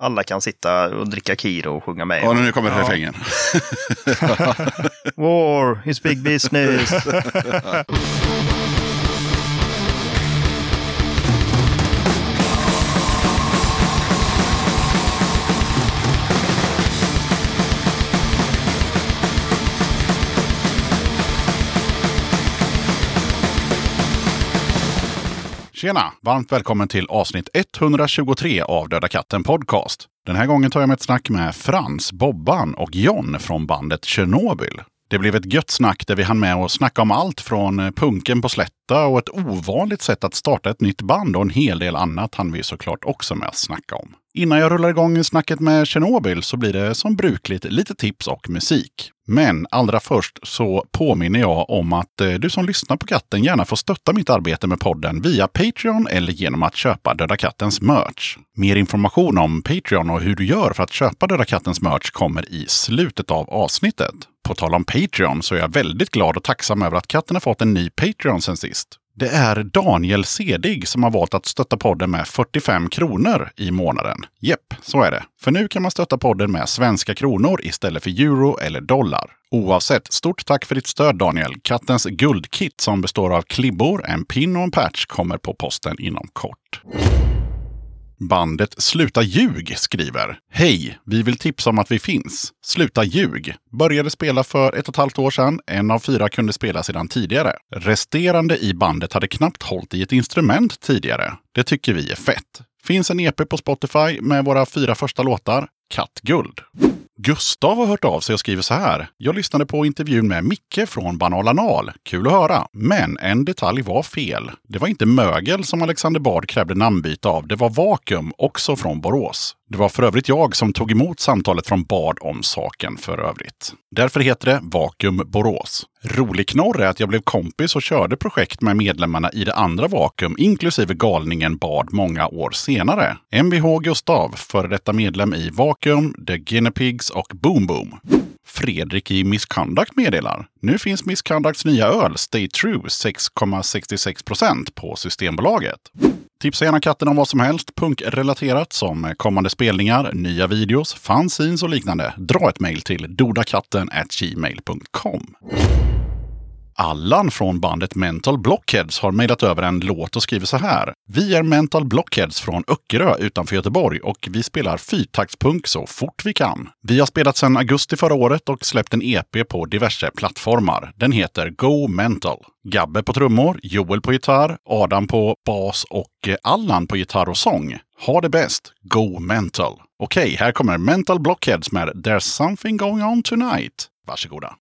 Alla kan sitta och dricka Kiro och sjunga med. Ja, nu kommer refrängen. War is big business. Tjena! Varmt välkommen till avsnitt 123 av Döda katten Podcast. Den här gången tar jag med ett snack med Frans, Bobban och John från bandet Tjernobyl. Det blev ett gött snack där vi hann med att snacka om allt från eh, punken på Slätta och ett ovanligt sätt att starta ett nytt band och en hel del annat hann vi såklart också med att snacka om. Innan jag rullar igång snacket med Tjernobyl så blir det som brukligt lite tips och musik. Men allra först så påminner jag om att eh, du som lyssnar på katten gärna får stötta mitt arbete med podden via Patreon eller genom att köpa Döda Kattens merch. Mer information om Patreon och hur du gör för att köpa Döda Kattens merch kommer i slutet av avsnittet. På tal om Patreon så är jag väldigt glad och tacksam över att katten har fått en ny Patreon sen sist. Det är Daniel Sedig som har valt att stötta podden med 45 kronor i månaden. Jepp, så är det. För nu kan man stötta podden med svenska kronor istället för euro eller dollar. Oavsett, stort tack för ditt stöd Daniel. Kattens guldkit som består av klibbor, en pin och en patch kommer på posten inom kort. Bandet Sluta ljug skriver Hej! Vi vill tipsa om att vi finns. Sluta ljug. Började spela för ett och ett halvt år sedan. En av fyra kunde spela sedan tidigare. Resterande i bandet hade knappt hållit i ett instrument tidigare. Det tycker vi är fett. Finns en EP på Spotify med våra fyra första låtar. Kattguld. Gustav har hört av sig och skriver så här. Jag lyssnade på intervjun med Micke från Banal Anal. Kul att höra. Men en detalj var fel. Det var inte mögel som Alexander Bard krävde namnbyte av. Det var Vakuum, också från Borås. Det var för övrigt jag som tog emot samtalet från Bard om saken för övrigt. Därför heter det Vakuum Borås. Rolig knorr är att jag blev kompis och körde projekt med medlemmarna i det andra Vakuum, inklusive galningen Bard många år senare. Mvh Gustav, före detta medlem i Vakuum, The Guinea Pigs och Boom Boom. Fredrik i Misconduct meddelar. Nu finns Misconducts nya öl Stay True 6,66% på Systembolaget. Tipsa gärna katten om vad som helst punkrelaterat som kommande spelningar, nya videos, fanzines och liknande. Dra ett mejl till dodakatten gmail.com. Allan från bandet Mental Blockheads har mejlat över en låt och skriver så här. Vi är Mental Blockheads från Öckerö utanför Göteborg och vi spelar fyrtaktspunk så fort vi kan. Vi har spelat sedan augusti förra året och släppt en EP på diverse plattformar. Den heter Go Mental. Gabbe på trummor, Joel på gitarr, Adam på bas och Allan på gitarr och sång. Ha det bäst, Go Mental. Okej, här kommer Mental Blockheads med There's something going on tonight. Varsågoda.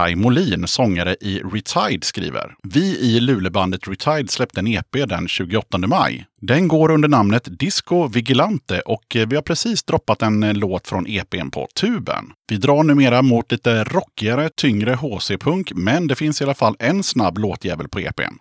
Kai Molin, sångare i Retired, skriver. Vi i Lulebandet Retired släppte en EP den 28 maj. Den går under namnet Disco Vigilante och vi har precis droppat en eh, låt från EPn på tuben. Vi drar numera mot lite rockigare, tyngre HC-punk, men det finns i alla fall en snabb låtjävel på EPn.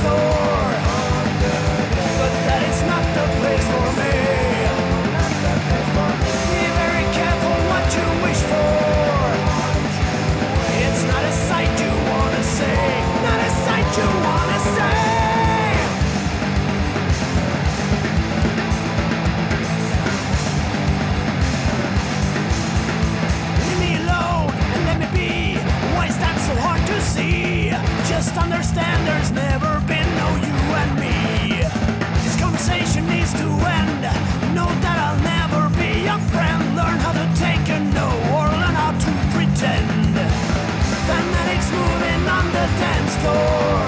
store Just understand there's never been no you and me. This conversation needs to end. Know that I'll never be your friend. Learn how to take a no or learn how to pretend. Fanatics moving on the dance floor.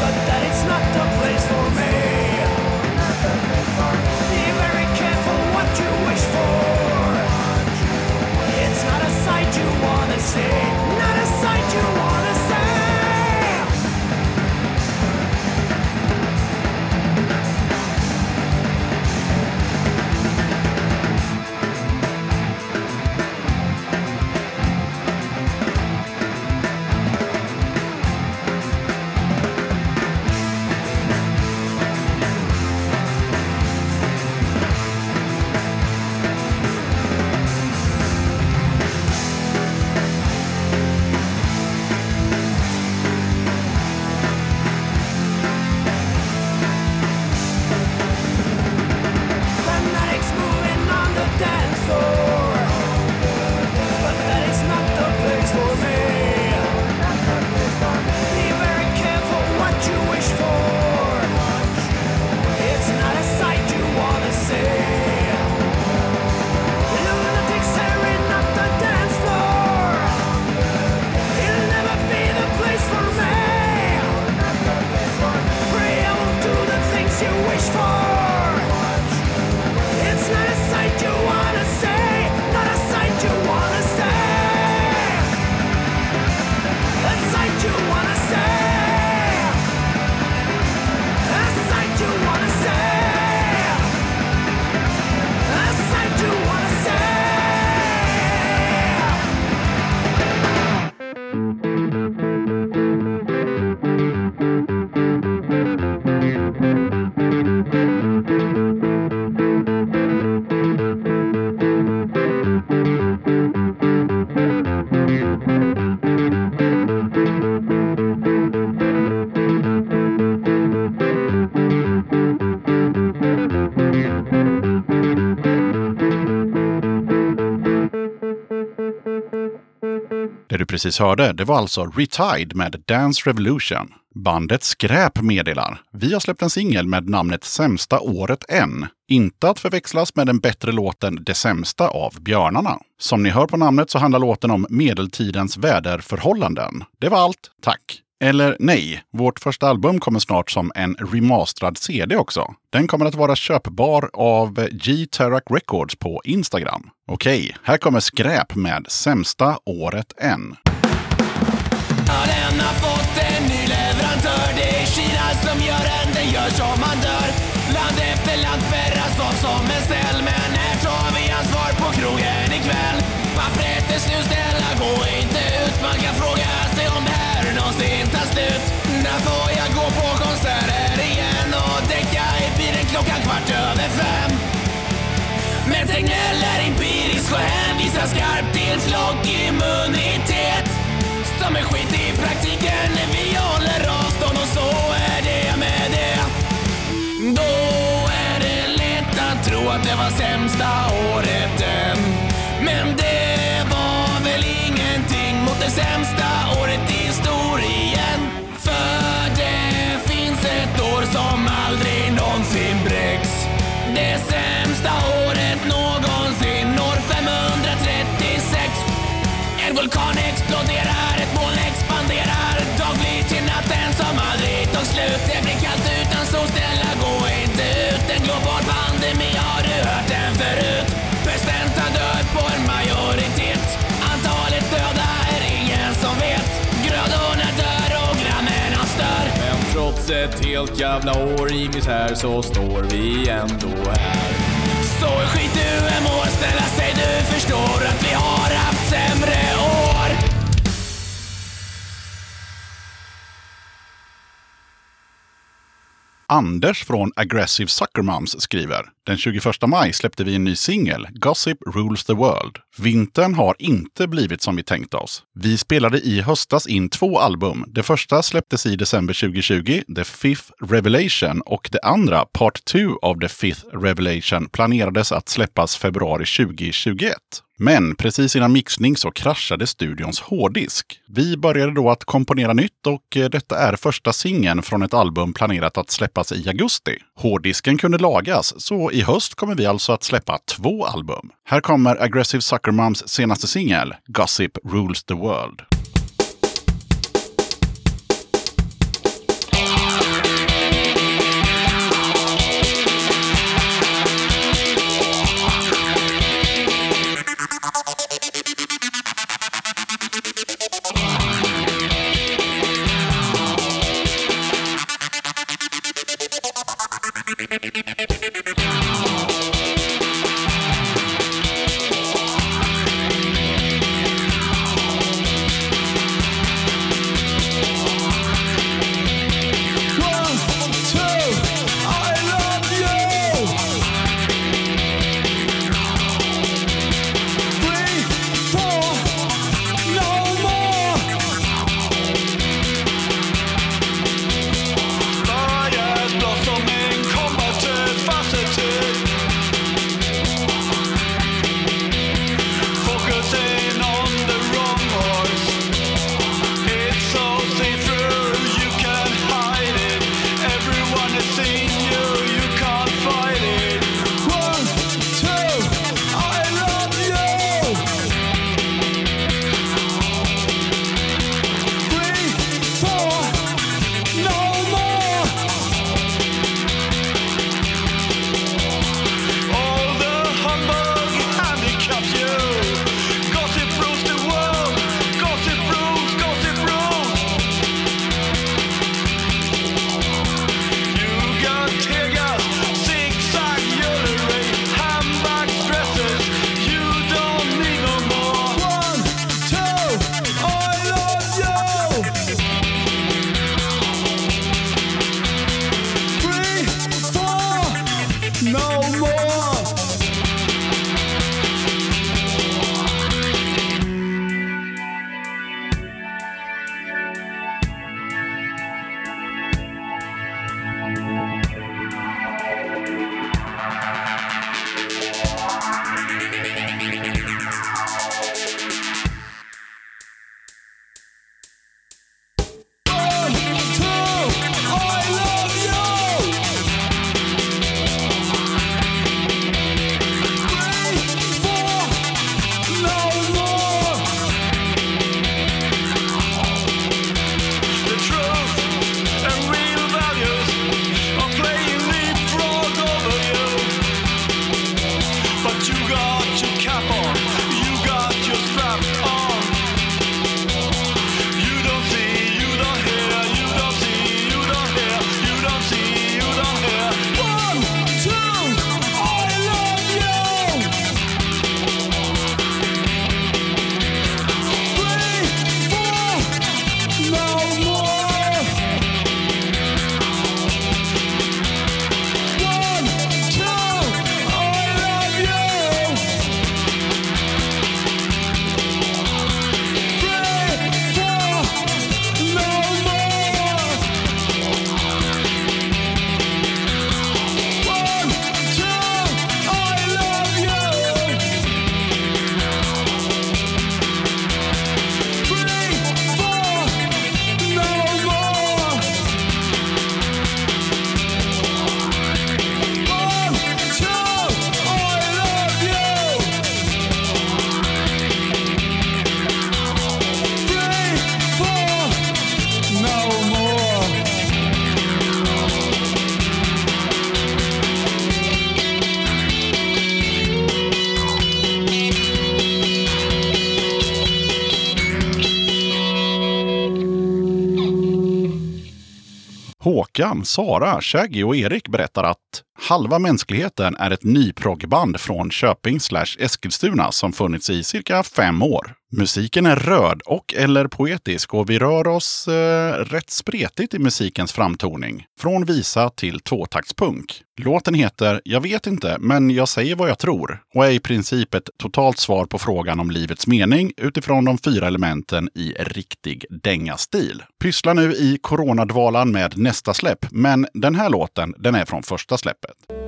But that is not the place for me. Be very careful what you wish for. It's not a sight you wanna see, precis hörde, det var alltså Retide med Dance Revolution. Bandet Skräp meddelar. Vi har släppt en singel med namnet Sämsta året än. Inte att förväxlas med den bättre låten Det sämsta av Björnarna. Som ni hör på namnet så handlar låten om medeltidens väderförhållanden. Det var allt, tack. Eller nej, vårt första album kommer snart som en remasterad CD också. Den kommer att vara köpbar av G-Terrac Records på Instagram. Okej, här kommer Skräp med Sämsta året än. Ja, den har fått en ny leverantör Det är Kina som gör den, den gör som man dör Land efter land färras av som en cell Men här tar vi ansvar på krogen ikväll Pappret är slut, snälla gå inte ut Man kan får jag gå på konserter igen och däcka i bilen klockan kvart över fem. Men Tegnell är empirisk och hänvisar skarpt till flockimmunitet Som är skit i praktiken när vi håller avstånd och så är det med det. Då är det lätt att tro att det var sämsta året. Trots ett helt jävla år i misär så står vi ändå här. Så skit du än må ställa sig, du förstår att vi har haft sämre år. Anders från Aggressive Sucker Moms skriver Den 21 maj släppte vi en ny singel, Gossip Rules the World. Vintern har inte blivit som vi tänkt oss. Vi spelade i höstas in två album. Det första släpptes i december 2020, The Fifth Revelation, och det andra, Part 2 of The Fifth Revelation, planerades att släppas februari 2021. Men precis innan mixning så kraschade studions hårddisk. Vi började då att komponera nytt och eh, detta är första singeln från ett album planerat att släppas i augusti. Hårddisken kunde lagas, så i höst kommer vi alltså att släppa två album. Här kommer Aggressive Sucker Moms senaste singel, Gossip Rules the World. Thank you. Håkan, Sara, Shaggy och Erik berättar att Halva mänskligheten är ett nyproggband från Köping slash Eskilstuna som funnits i cirka fem år. Musiken är röd och eller poetisk och vi rör oss eh, rätt spretigt i musikens framtoning. Från visa till tvåtaktspunk. Låten heter Jag vet inte, men jag säger vad jag tror och är i princip ett totalt svar på frågan om livets mening utifrån de fyra elementen i riktig dänga-stil. Pysslar nu i coronadvalan med nästa släpp, men den här låten den är från första släppet.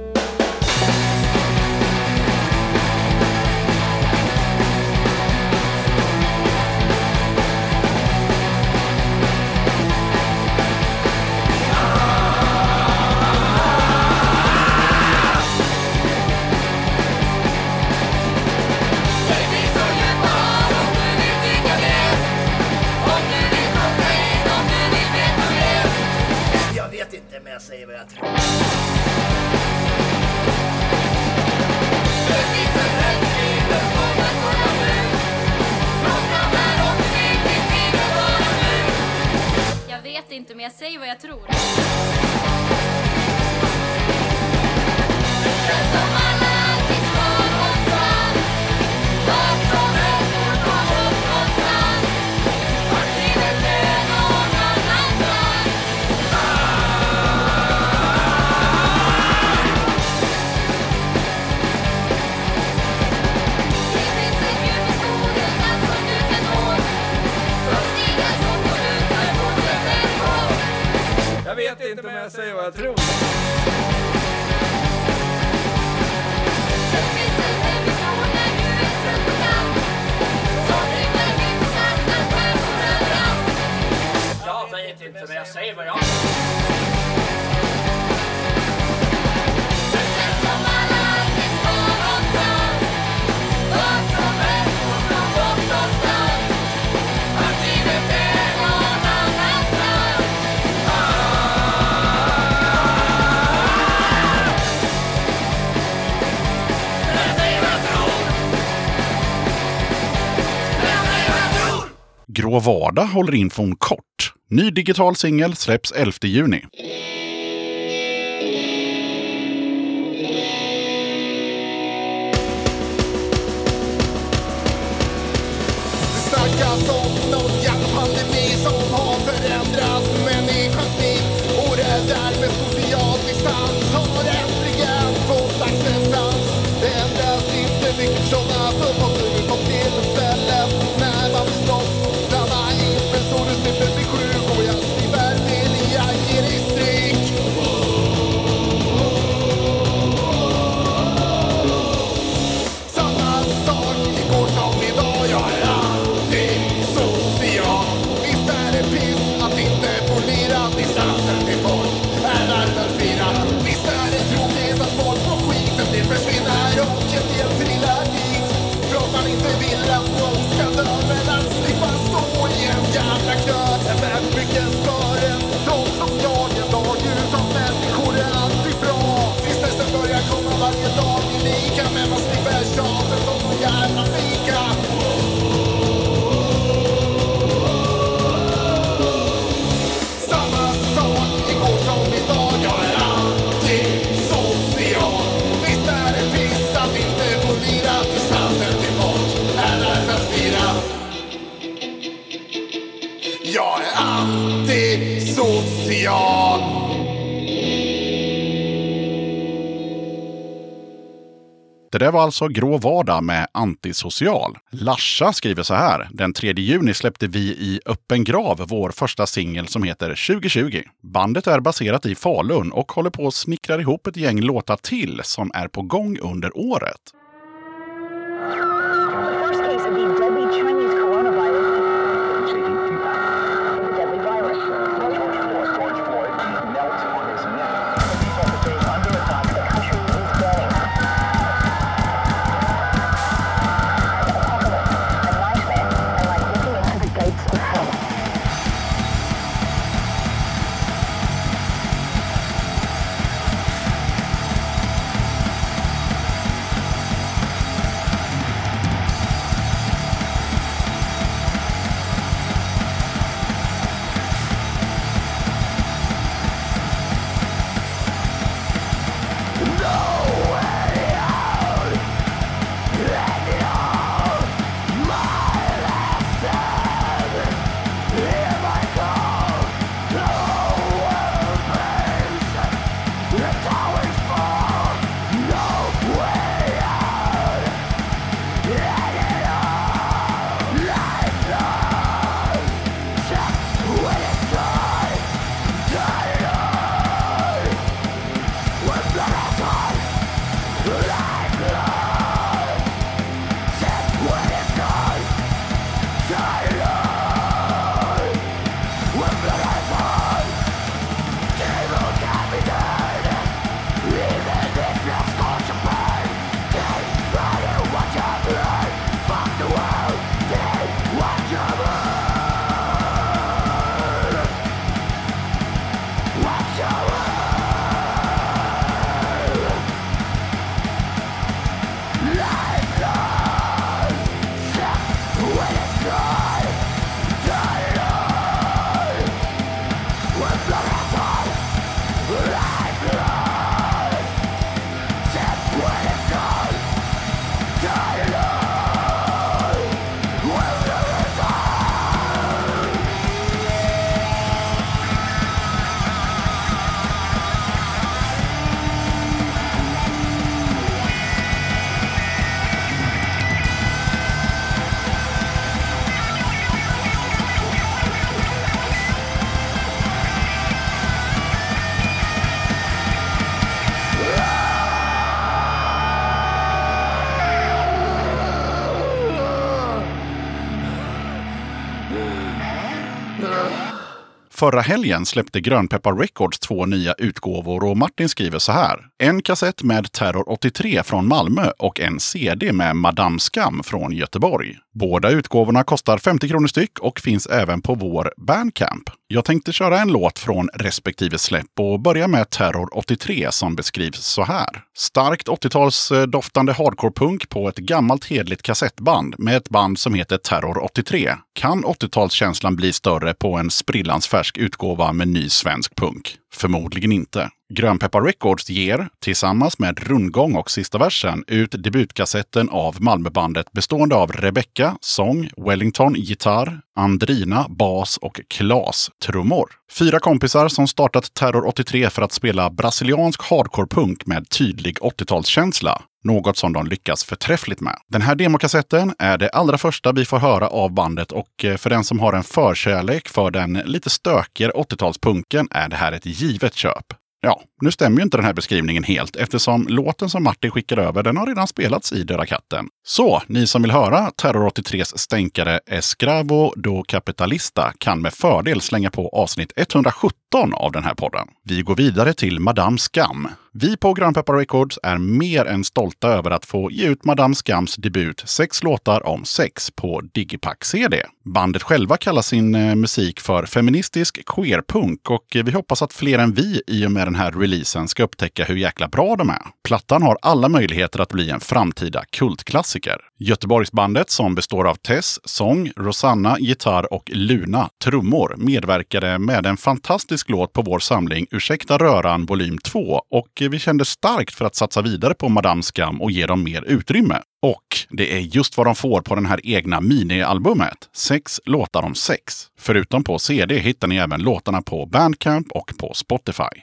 Vardag håller infon kort. Ny digital singel släpps 11 juni. Slipper Det där var alltså Grå vardag med Antisocial. Larsa skriver så här. Den 3 juni släppte vi i Öppen grav vår första singel som heter 2020. Bandet är baserat i Falun och håller på att snickra ihop ett gäng låtar till som är på gång under året. Förra helgen släppte Grönpeppar Records två nya utgåvor och Martin skriver så här. En kassett med Terror 83 från Malmö och en CD med Madame Skam från Göteborg. Båda utgåvorna kostar 50 kronor styck och finns även på vår Bandcamp. Jag tänkte köra en låt från respektive släpp och börja med Terror 83 som beskrivs så här. Starkt 80-talsdoftande hardcore-punk på ett gammalt hedligt kassettband med ett band som heter Terror 83. Kan 80-talskänslan bli större på en sprillans färsk utgåva med ny svensk punk? Förmodligen inte. Grönpeppar Records ger, tillsammans med Rundgång och sista versen, ut debutkassetten av Malmöbandet bestående av Rebecca, sång, Wellington, gitarr, Andrina, bas och Klas, trummor. Fyra kompisar som startat Terror 83 för att spela brasiliansk hardcore-punk med tydlig 80-talskänsla. Något som de lyckas förträffligt med. Den här demokassetten är det allra första vi får höra av bandet och eh, för den som har en förkärlek för den lite stökigare 80-talspunken är det här ett givet köp. Ja, nu stämmer ju inte den här beskrivningen helt eftersom låten som Martin skickar över den har redan spelats i Döda katten. Så ni som vill höra Terror 83s stänkare Escravo do Capitalista kan med fördel slänga på avsnitt 117 av den här podden. Vi går vidare till Madame Skam. Vi på Grönpeppar Records är mer än stolta över att få ge ut Madame Skams debut Sex låtar om sex på Digipack-CD. Bandet själva kallar sin eh, musik för feministisk queerpunk och eh, vi hoppas att fler än vi i och med den här releasen ska upptäcka hur jäkla bra de är. Plattan har alla möjligheter att bli en framtida kultklassiker. Göteborgsbandet som består av Tess, sång, Rosanna, gitarr och Luna, trummor, medverkade med en fantastisk låt på vår samling Ursäkta röran volym 2 och vi kände starkt för att satsa vidare på Madame Skam och ge dem mer utrymme. Och det är just vad de får på den här egna minialbumet. Sex låtar om sex. Förutom på CD hittar ni även låtarna på Bandcamp och på Spotify.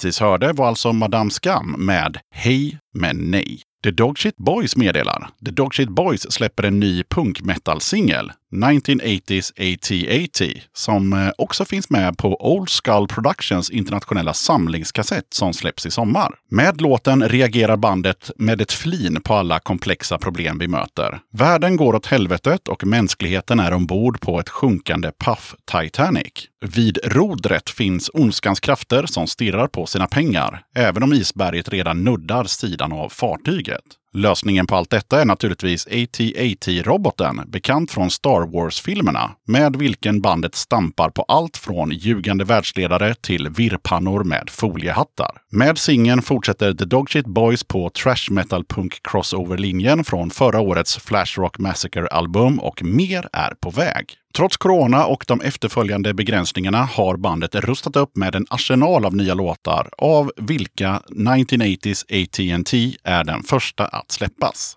Precis hörde var alltså Madame Skam med Hej men nej. The Dogshit Boys meddelar. The Dogshit Boys släpper en ny punk metal-singel, 1980s AT-80, som eh, också finns med på Old Skull Productions internationella samlingskassett som släpps i sommar. Med låten reagerar bandet med ett flin på alla komplexa problem vi möter. Världen går åt helvetet och mänskligheten är ombord på ett sjunkande Puff Titanic. Vid rodret finns ondskans krafter som stirrar på sina pengar, även om isberget redan nuddar sidan av fartyget. Lösningen på allt detta är naturligtvis AT-AT-roboten, bekant från Star Wars-filmerna, med vilken bandet stampar på allt från ljugande världsledare till virrpannor med foliehattar. Med singeln fortsätter The Dogshit Boys på trash metal punk crossover-linjen från förra årets Flashrock Massacre-album och mer är på väg. Trots corona och de efterföljande begränsningarna har bandet rustat upp med en arsenal av nya låtar, av vilka 1980s AT&T är den första att släppas.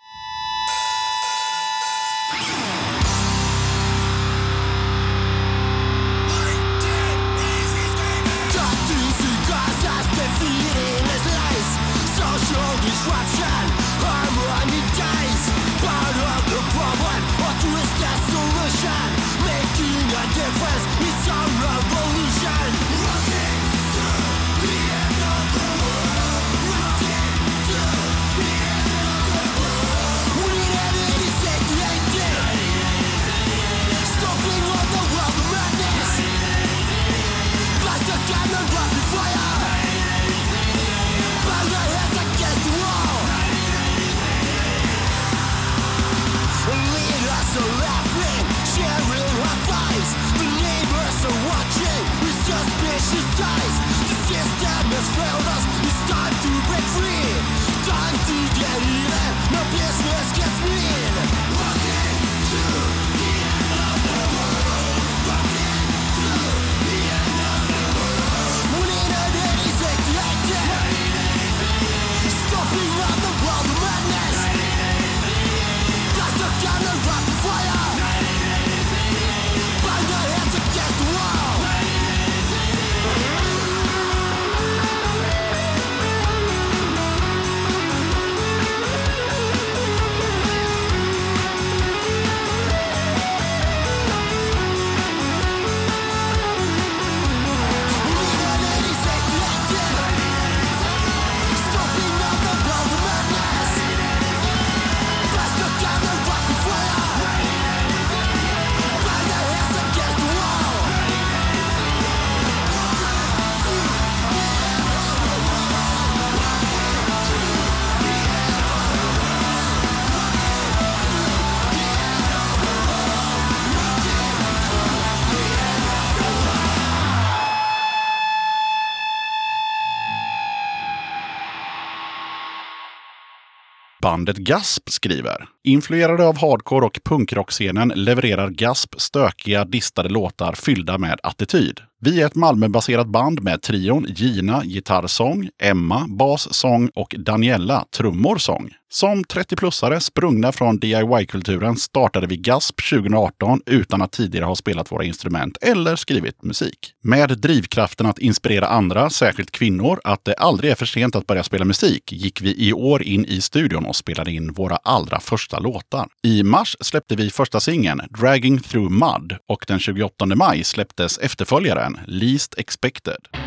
Bandet Gasp skriver. Influerade av hardcore och punkrockscenen levererar Gasp stökiga, distade låtar fyllda med attityd. Vi är ett Malmöbaserat band med trion Gina gitarrsång, Emma bassång och Daniela trummorsång. Som 30-plussare sprungna från DIY-kulturen startade vi Gasp 2018 utan att tidigare ha spelat våra instrument eller skrivit musik. Med drivkraften att inspirera andra, särskilt kvinnor, att det aldrig är för sent att börja spela musik gick vi i år in i studion och spelade in våra allra första låtar. I mars släppte vi första singeln, Dragging Through Mud, och den 28 maj släpptes efterföljaren, Least Expected.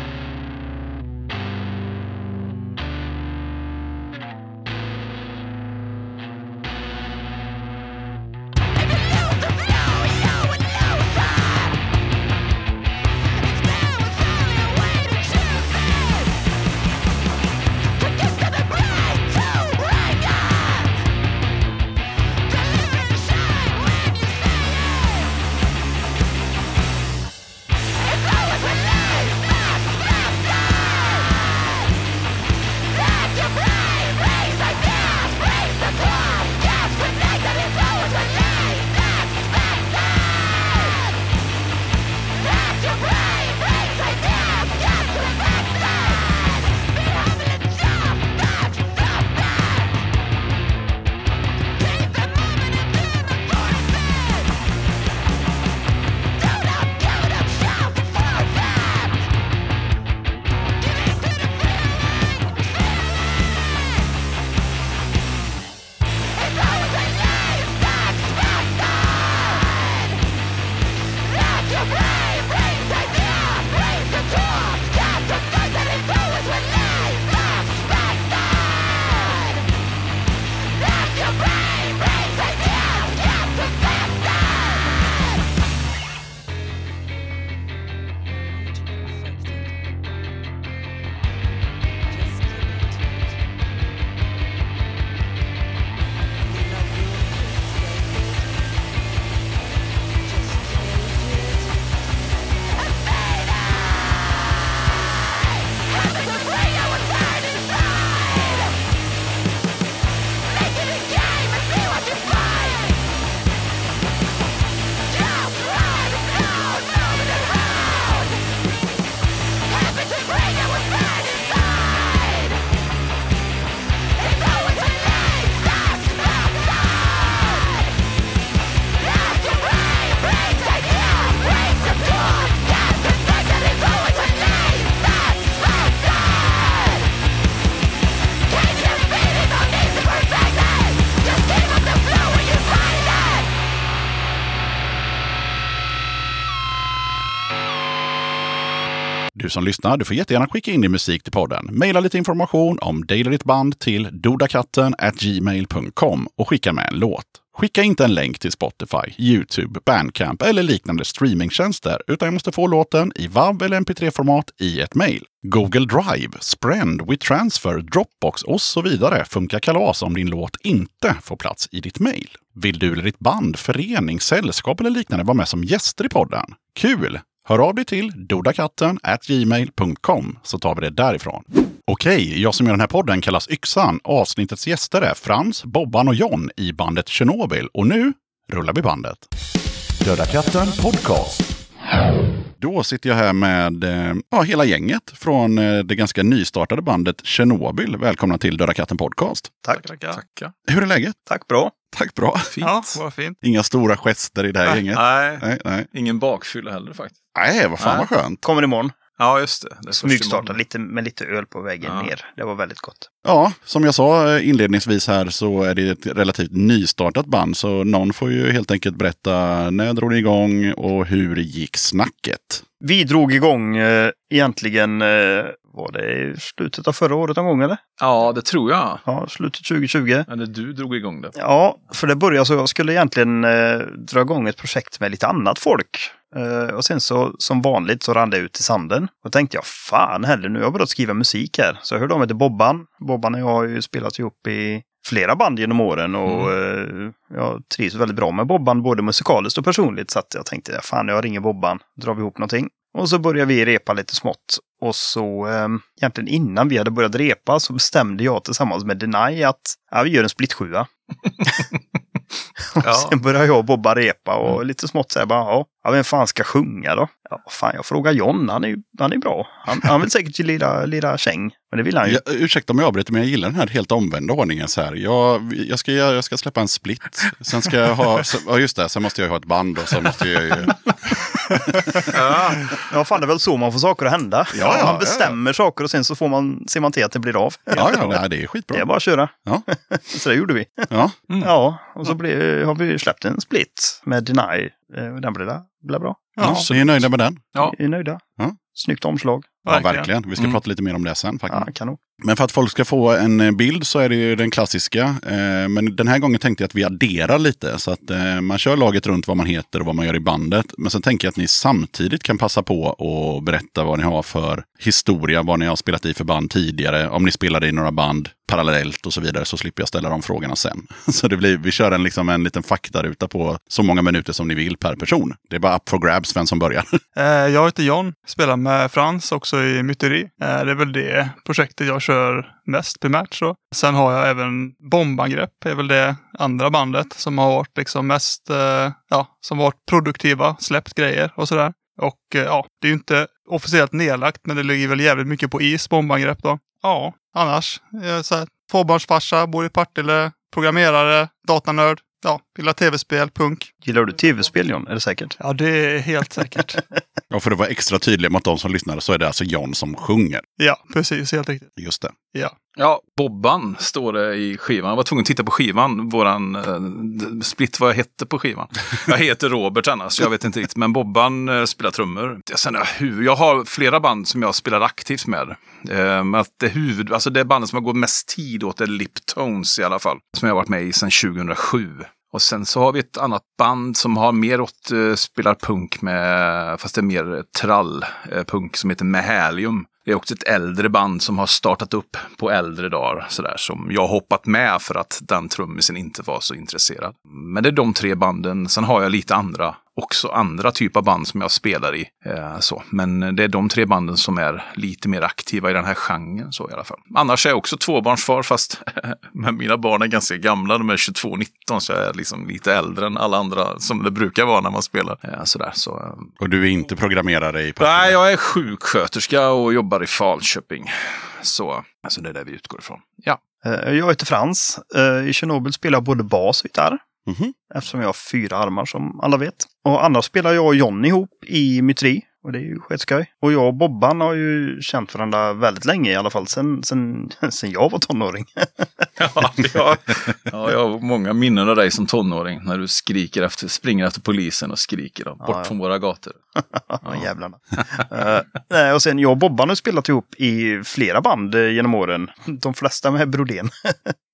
Som lyssnar, du får jättegärna skicka in din musik till podden. Maila lite information om dig eller ditt band till dodakatten gmail.com och skicka med en låt. Skicka inte en länk till Spotify, YouTube, Bandcamp eller liknande streamingtjänster, utan jag måste få låten i WAV eller MP3-format i ett mejl. Google Drive, Sprend, WeTransfer, Dropbox och så vidare funkar kalas om din låt inte får plats i ditt mejl. Vill du eller ditt band, förening, sällskap eller liknande vara med som gäster i podden? Kul! Hör av dig till dodakatten gmail.com så tar vi det därifrån. Okej, jag som gör den här podden kallas Yxan. Avsnittets gäster är Frans, Bobban och John i bandet Tjernobyl. Och nu rullar vi bandet. Döda katten podcast. Då sitter jag här med eh, ja, hela gänget från eh, det ganska nystartade bandet Tjernobyl. Välkomna till Döda katten podcast. Tack. Tackar. Tackar. Hur är läget? Tack, bra. Tack, bra. Fint. Ja, vad fint. Inga stora gester i det här gänget? Nej, Nej, nej. ingen bakfylla heller faktiskt. Nej, vad fan Nej. vad skönt. Kommer imorgon. Ja, just det. det Smygstarta lite med lite öl på vägen Ja. ner. Det var väldigt gott. Ja, som jag sa eh, inledningsvis här så är det ett relativt nystartat band. Så någon får ju helt enkelt berätta när drog ni igång och hur gick snacket? Vi drog igång eh, egentligen, eh, var det i slutet av förra året någon gång eller? Ja, det tror jag. Ja, slutet 2020. Eller du drog igång det. Ja, för det började så jag skulle egentligen eh, dra igång ett projekt med lite annat folk. Eh, och sen så som vanligt så rann det ut i sanden. Och tänkte jag, fan heller nu har jag börjat skriva musik här. Så jag hörde av mig till Bobban. Bobban och jag har ju spelat ihop i flera band genom åren och eh, jag trivs väldigt bra med Bobban både musikaliskt och personligt. Så jag tänkte, fan jag ringer Bobban, drar vi ihop någonting. Och så började vi repa lite smått. Och så eh, egentligen innan vi hade börjat repa så bestämde jag tillsammans med Deny att ja, vi gör en split sjua. Ja. sen började jag och Bobba repa och lite smått säga bara, ja, vem fan ska sjunga då? Ja, fan, jag frågar John, han är han är bra. Han, han vill säkert lira, lira käng, men det vill han ju. Jag, ursäkta om jag avbryter, men jag gillar den här helt omvända ordningen. Så här. Jag, jag, ska, jag ska släppa en split. Sen ska jag ha, ja just det, sen måste jag ha ett band och så måste jag ju... Ja, fan, det är väl så man får saker att hända. Ja, ja, man bestämmer saker och sen så får man, ser man till att det blir av. Ja, ja, nej, det är Det skitbra. är bara att köra. Ja. Så det gjorde vi. Ja. Ja, och så blev, har vi släppt en split med Deny. Eh, Den blev, där- blev bra. Ja, så ni är nöjda med den? Ja. Vi är nöjda. Ja. Snyggt omslag. Ja, Verkligen. verkligen. Vi ska Mm. prata lite mer om det sen faktiskt. Ja, kanon. Men för att folk ska få en eh, bild så är det ju den klassiska. Eh, men den här gången tänkte jag att vi adderar lite. Så att eh, man kör laget runt vad man heter och vad man gör i bandet. Men sen tänker jag att ni samtidigt kan passa på och berätta vad ni har för historia, vad ni har spelat i för band tidigare. Om ni spelade i några band parallellt och så vidare så slipper jag ställa de frågorna sen. Så det blir, vi kör en, liksom en liten faktaruta på så många minuter som ni vill per person. Det är bara up for grabs vem som börjar. Jag heter John, spelar med Frans också i Myteri. Det är väl det projektet jag kör mest primärt. Så. Sen har jag även Bombangrepp, är väl det andra bandet som har varit liksom mest, eh, ja, som varit produktiva, släppt grejer och sådär. Och eh, ja, det är ju inte officiellt nedlagt, men det ligger väl jävligt mycket på is, Bombangrepp då. Ja, annars, eh, så här, tvåbarnsfarsa, bor i Partille, programmerare, datanörd. Ja, gillar tv-spel, punk. Gillar du tv-spel John? Är det säkert? Ja, det är helt säkert. Och för att vara extra tydlig mot de som lyssnar så är det alltså John som sjunger. ja, precis, helt riktigt. Just det. Ja. Ja, Bobban står det i skivan. Jag var tvungen att titta på skivan, våran eh, split vad jag hette på skivan. Jag heter Robert annars, jag vet inte riktigt. Men Bobban eh, spelar trummor. Sen, eh, hur, jag har flera band som jag spelar aktivt med. Eh, men att det, huvud, alltså det bandet som har gått mest tid åt är Liptones i alla fall. Som jag har varit med i sedan 2007. Och sen så har vi ett annat band som har mer åt, eh, spelar punk med, fast det är mer trall, eh, punk som heter Mahalium. Det är också ett äldre band som har startat upp på äldre dagar. Sådär, som jag hoppat med för att den trummisen inte var så intresserad. Men det är de tre banden. Sen har jag lite andra, också andra typer av band som jag spelar i. Eh, så. Men det är de tre banden som är lite mer aktiva i den här genren. Så i alla fall. Annars är jag också tvåbarnsfar fast men mina barn är ganska gamla. De är 22 och 19 så jag är liksom lite äldre än alla andra som det brukar vara när man spelar. Eh, sådär, så, eh, Och du är inte programmerare i Partille? Nej, jag är sjuksköterska och jobbar i Falköping. Så alltså det är det vi utgår ifrån. Ja. Eh, Jag heter Frans. Eh, I Tjernobyl spelar jag både bas och gitarr. Mhm. Eftersom jag har fyra armar som alla vet. Och annars spelar jag och John ihop i Mytri. Och det är ju skitskoj. Och jag och Bobban har ju känt varandra väldigt länge i alla fall. Sen, sen, sen jag var tonåring. Ja, jag, ja, jag har många minnen av dig som tonåring när du skriker efter, springer efter polisen och skriker dem, bort ja. från våra gator. Ja, jävlarna. Nej, och sen jag och Bobban har spelat ihop i flera band eh, genom åren. De flesta med Brodén.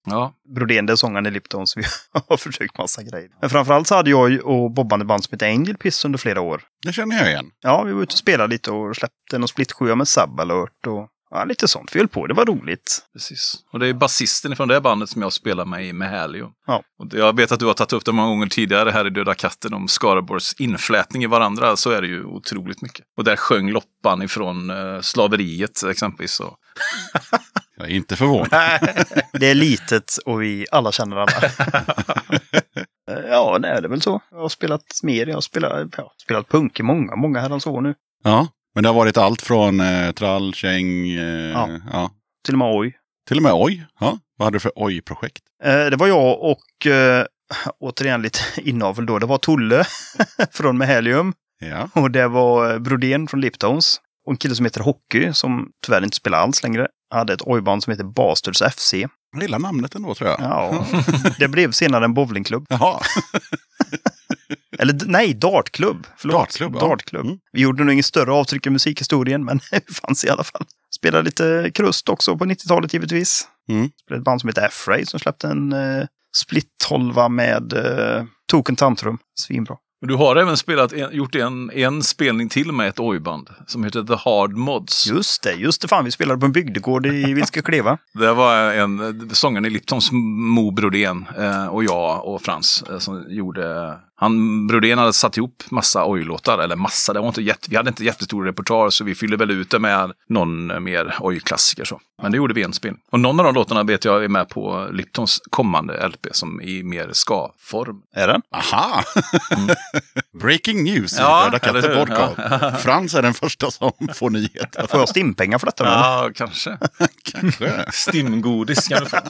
Ja, Brodén, det är sångaren i Lipton, så vi har försökt massa grejer. Men framförallt så hade jag och Bobban ett band som heter Angel Piss under flera år. Det känner jag igen. Ja, vi var ute och spelade lite och släppte någon split med Sub Alert och ja, lite sånt. Vi höll på, det var roligt. precis. Och det är basisten från det bandet som jag spelar med i med Helium. Ja. Och jag vet att du har tagit upp det många gånger tidigare här i Döda katten om Skaraborgs inflätning i varandra. Så är det ju otroligt mycket. Och där sjöng Loppan ifrån eh, slaveriet exempelvis. Och, Jag är inte förvånad. Det är litet och vi alla känner alla. Eh, ja, nej, det är väl så. Jag har spelat mer. Jag har spelat, ja, spelat punk i många, många herrans år nu. Ja, men det har varit allt från eh, trall, käng, eh, ja. Ja. Till och med oj. till och med oj. Ja. Vad hade du för oj-projekt? Eh, det var jag och eh, återigen lite inavel då. Det var Tolle från Mehelium. Ja. Och det var eh, Brodén från Liptones. Och en kille som heter Hockey, som tyvärr inte spelar alls längre, hade ett ojband som heter Bastards FC. Jag gillar namnet ändå tror jag. Ja, det blev senare en bowlingklubb. Jaha. Eller nej, dartklubb. Förlåt. Dartklubb, ja. dartklubb. Mm. Vi gjorde nog inget större avtryck i musikhistorien, men det fanns i alla fall. Spelade lite krust också på 90-talet givetvis. Mm. Spelade ett band som heter F-Ray som släppte en uh, split 12 med uh, Token Tantrum. Svinbra. och du har även spelat, en, gjort en, en spelning till med ett ojband som heter The Hard Mods. Just det, just det. Fan, vi spelade på en bygdegård i Vilska Kleva. Det var en sångaren i Liptons Mo Brodén eh, och jag och Frans eh, som gjorde han, Brodén hade satt ihop massa oj-låtar, eller massa, det var inte jätte, vi hade inte jättestor repertoar så vi fyllde väl ut det med någon mer oj-klassiker så. Men det gjorde vi en spelning. Och någon av de låtarna vet jag är med på Liptons kommande LP som i mer ska-form. Är den? Aha! Breaking news i Ja, Döda katten eller hur? podcast. Frans är den första som får nyheter. Får jag stimpengar för detta? Ja, kanske. Kanske. Stimgodis kan du få.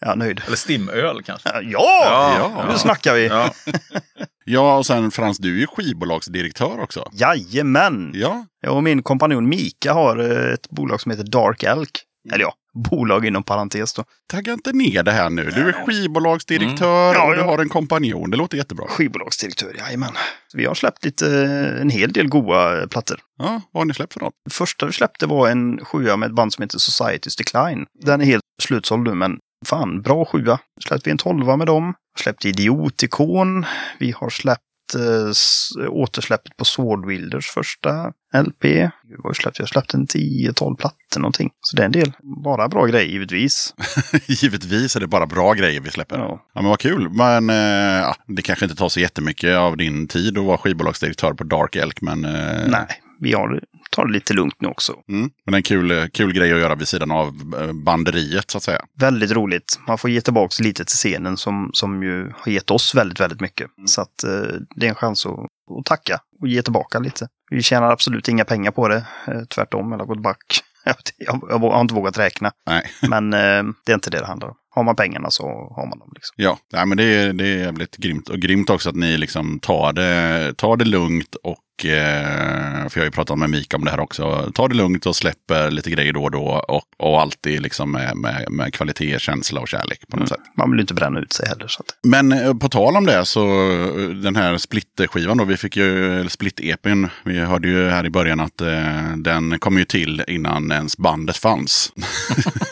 Ja, nöjd. Eller stimöl kanske. Ja, Ja, nu snackar vi. Ja. Ja, och sen Frans, du är ju skivbolagsdirektör också. Jajamän! Ja, Jag och min kompanjon Mika har eh, ett bolag som heter Dark Elk. Eller ja, bolag inom parentes då. tagga inte ner det här nu. Du är skivbolagsdirektör Mm. Ja, och du har en kompanjon. Det låter jättebra. Skivbolagsdirektör, jajamän. Vi har släppt lite, eh, en hel del goa eh, plattor. Ja, vad har ni släppt för något? Första vi släppte var en sjua med ett band som heter Society's Decline. Den är helt slutsåld nu, men fan, bra sjua. Släppte vi en tolva med dem. Släppte Idiotikon. Vi har släppt eh, återsläppet på Swordwilders första LP. Gud, vad har vi släppt? Jag släppte en 10-12 plattor någonting. Så det är en del. Bara bra grejer givetvis. Givetvis är det bara bra grejer vi släpper. Ja. Ja, men vad kul. Men eh, det kanske inte tar så jättemycket av din tid att vara skivbolagsdirektör på Dark Elk. Men, eh, Nej, vi har, tar det lite lugnt nu också. Mm, men en kul, eh, kul grej att göra vid sidan av eh, banderiet så att säga. Väldigt roligt. Man får ge tillbaka lite till scenen som, som ju har gett oss väldigt, väldigt mycket. Så att eh, det är en chans att, att tacka och ge tillbaka lite. Vi tjänar absolut inga pengar på det. Eh, tvärtom, eller har gått back. Jag, jag, jag har inte vågat räkna. Nej. Men eh, det är inte det det handlar om. Har man pengarna så har man dem. Liksom. Ja, nej, men det är, det är jävligt grymt. Och grymt också att ni liksom tar det, tar det lugnt och, eh, för jag har ju pratat med Mika om det här också, tar det lugnt och släpper lite grejer då och då och, och alltid liksom med, med, med kvalitet, känsla och kärlek på något sätt. Man vill ju inte bränna ut sig heller. Så att, Men eh, på tal om det så eh, den här splitt-skivan då, vi fick ju, split-EPn, vi hörde ju här i början att eh, den kom ju till innan ens bandet fanns.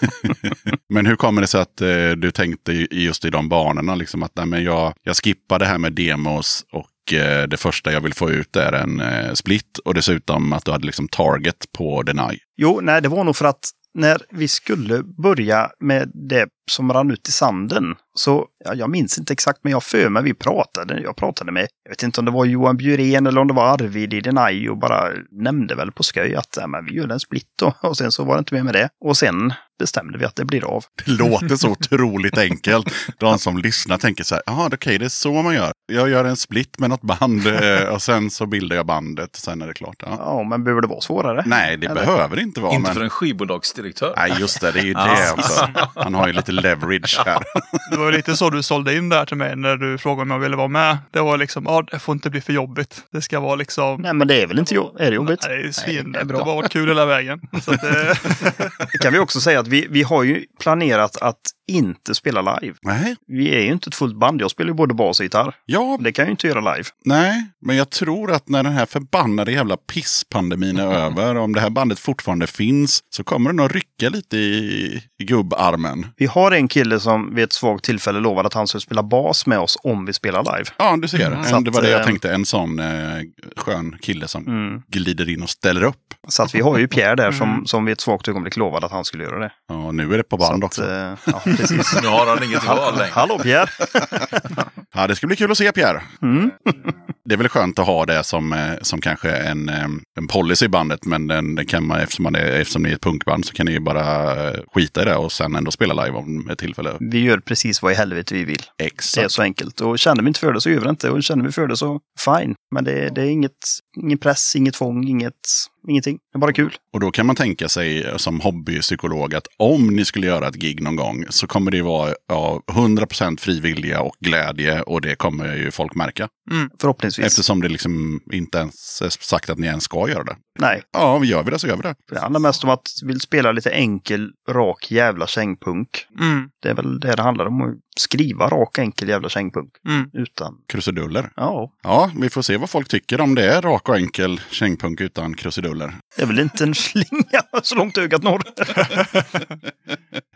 men hur kommer det sig att eh, Eh, du tänkte just i de banorna, liksom att nej, men jag, jag skippar det här med demos och eh, det första jag vill få ut är en eh, split och dessutom att du hade liksom target på Deny. Jo, nej, det var nog för att när vi skulle börja med det som rann ut i sanden, så ja, jag minns inte exakt, men jag har för mig vi pratade. Jag pratade med, jag vet inte om det var Johan Bjurén eller om det var Arvid i Denai och bara nämnde väl på skoj att ja, men vi gör en split då. Och sen så var det inte mer med det. Och sen bestämde vi att det blir av. Det låter så otroligt enkelt. De som lyssnar tänker så här, jaha okej det är så man gör. Jag gör en split med något band eh, och sen så bildar jag bandet. Sen är det klart. Ja. Ja, men behöver det vara svårare? Nej, det Eller? behöver inte vara. Inte men... för en skivbolagsdirektör. Nej, just det. Det är ju det också. Han har ju lite leverage här. Det var ju lite så du sålde in där till mig när du frågade om jag ville vara med. Det var liksom, ja, det får inte bli för jobbigt. Det ska vara liksom... Nej, men det är väl inte jo- är det jobbigt? Nej, det är svin. det det, har varit kul hela vägen. Så att, det, Det kan vi också säga att vi, vi har ju planerat att inte spela live. Nej, Vi är ju inte ett fullt band. Jag spelar ju både bas och gitarr. ja, Det kan jag ju inte göra live. nej, men jag tror att när den här förbannade jävla pisspandemin är över, om det här bandet fortfarande finns, så kommer det nog rycka lite i, i gubbarmen. Vi har en kille som vid ett svagt tillfälle lovade att han skulle spela bas med oss om vi spelar live. Ja, du ser. Så En, det var att, det jag eh, tänkte. En sån eh, skön kille som Mm. glider in och ställer upp. Så att vi har ju Pierre där som, som vid ett svagt ögonblick lovade att han skulle göra det. Ja, nu är det på band Så också. att, eh, ja, precis. Nu har han inget val längre. Hallå Pierre! Ja, det ska bli kul att se Pierre. Mm. Det är väl skönt att ha det som, eh, som kanske en, eh, en policy i bandet. Men den, den kan man, eftersom, man är, eftersom ni är ett punkband så kan ni ju bara eh, skita i det och sen ändå spela live om ett tillfälle. Vi gör precis vad i helvete vi vill. Det är Exakt. så enkelt. Och känner vi inte för det så gör vi det inte. Och känner vi för det så fine. Men det, det är inget, ingen press, inget tvång, inget, ingenting. Det är bara kul. Och då kan man tänka sig som hobbypsykolog att om ni skulle göra ett gig någon gång så kommer det vara ja, 100% frivilliga och glädje och det kommer ju folk märka. Förhoppningsvis. Eftersom det liksom inte ens är sagt att ni ens ska göra det. Nej, Ja, vi gör vi det så gör vi det. det handlar mest om att vill spela lite enkel, rak jävla kängpunk. mm, Det är väl det det handlar om. Skriva rak, enkel jävla kängpunk. mm. Utan, Krusiduller. ja, Ja, vi får se vad folk tycker om det är rak och enkel kängpunk utan krusiduller. det är väl inte en slinga så långt ögat når.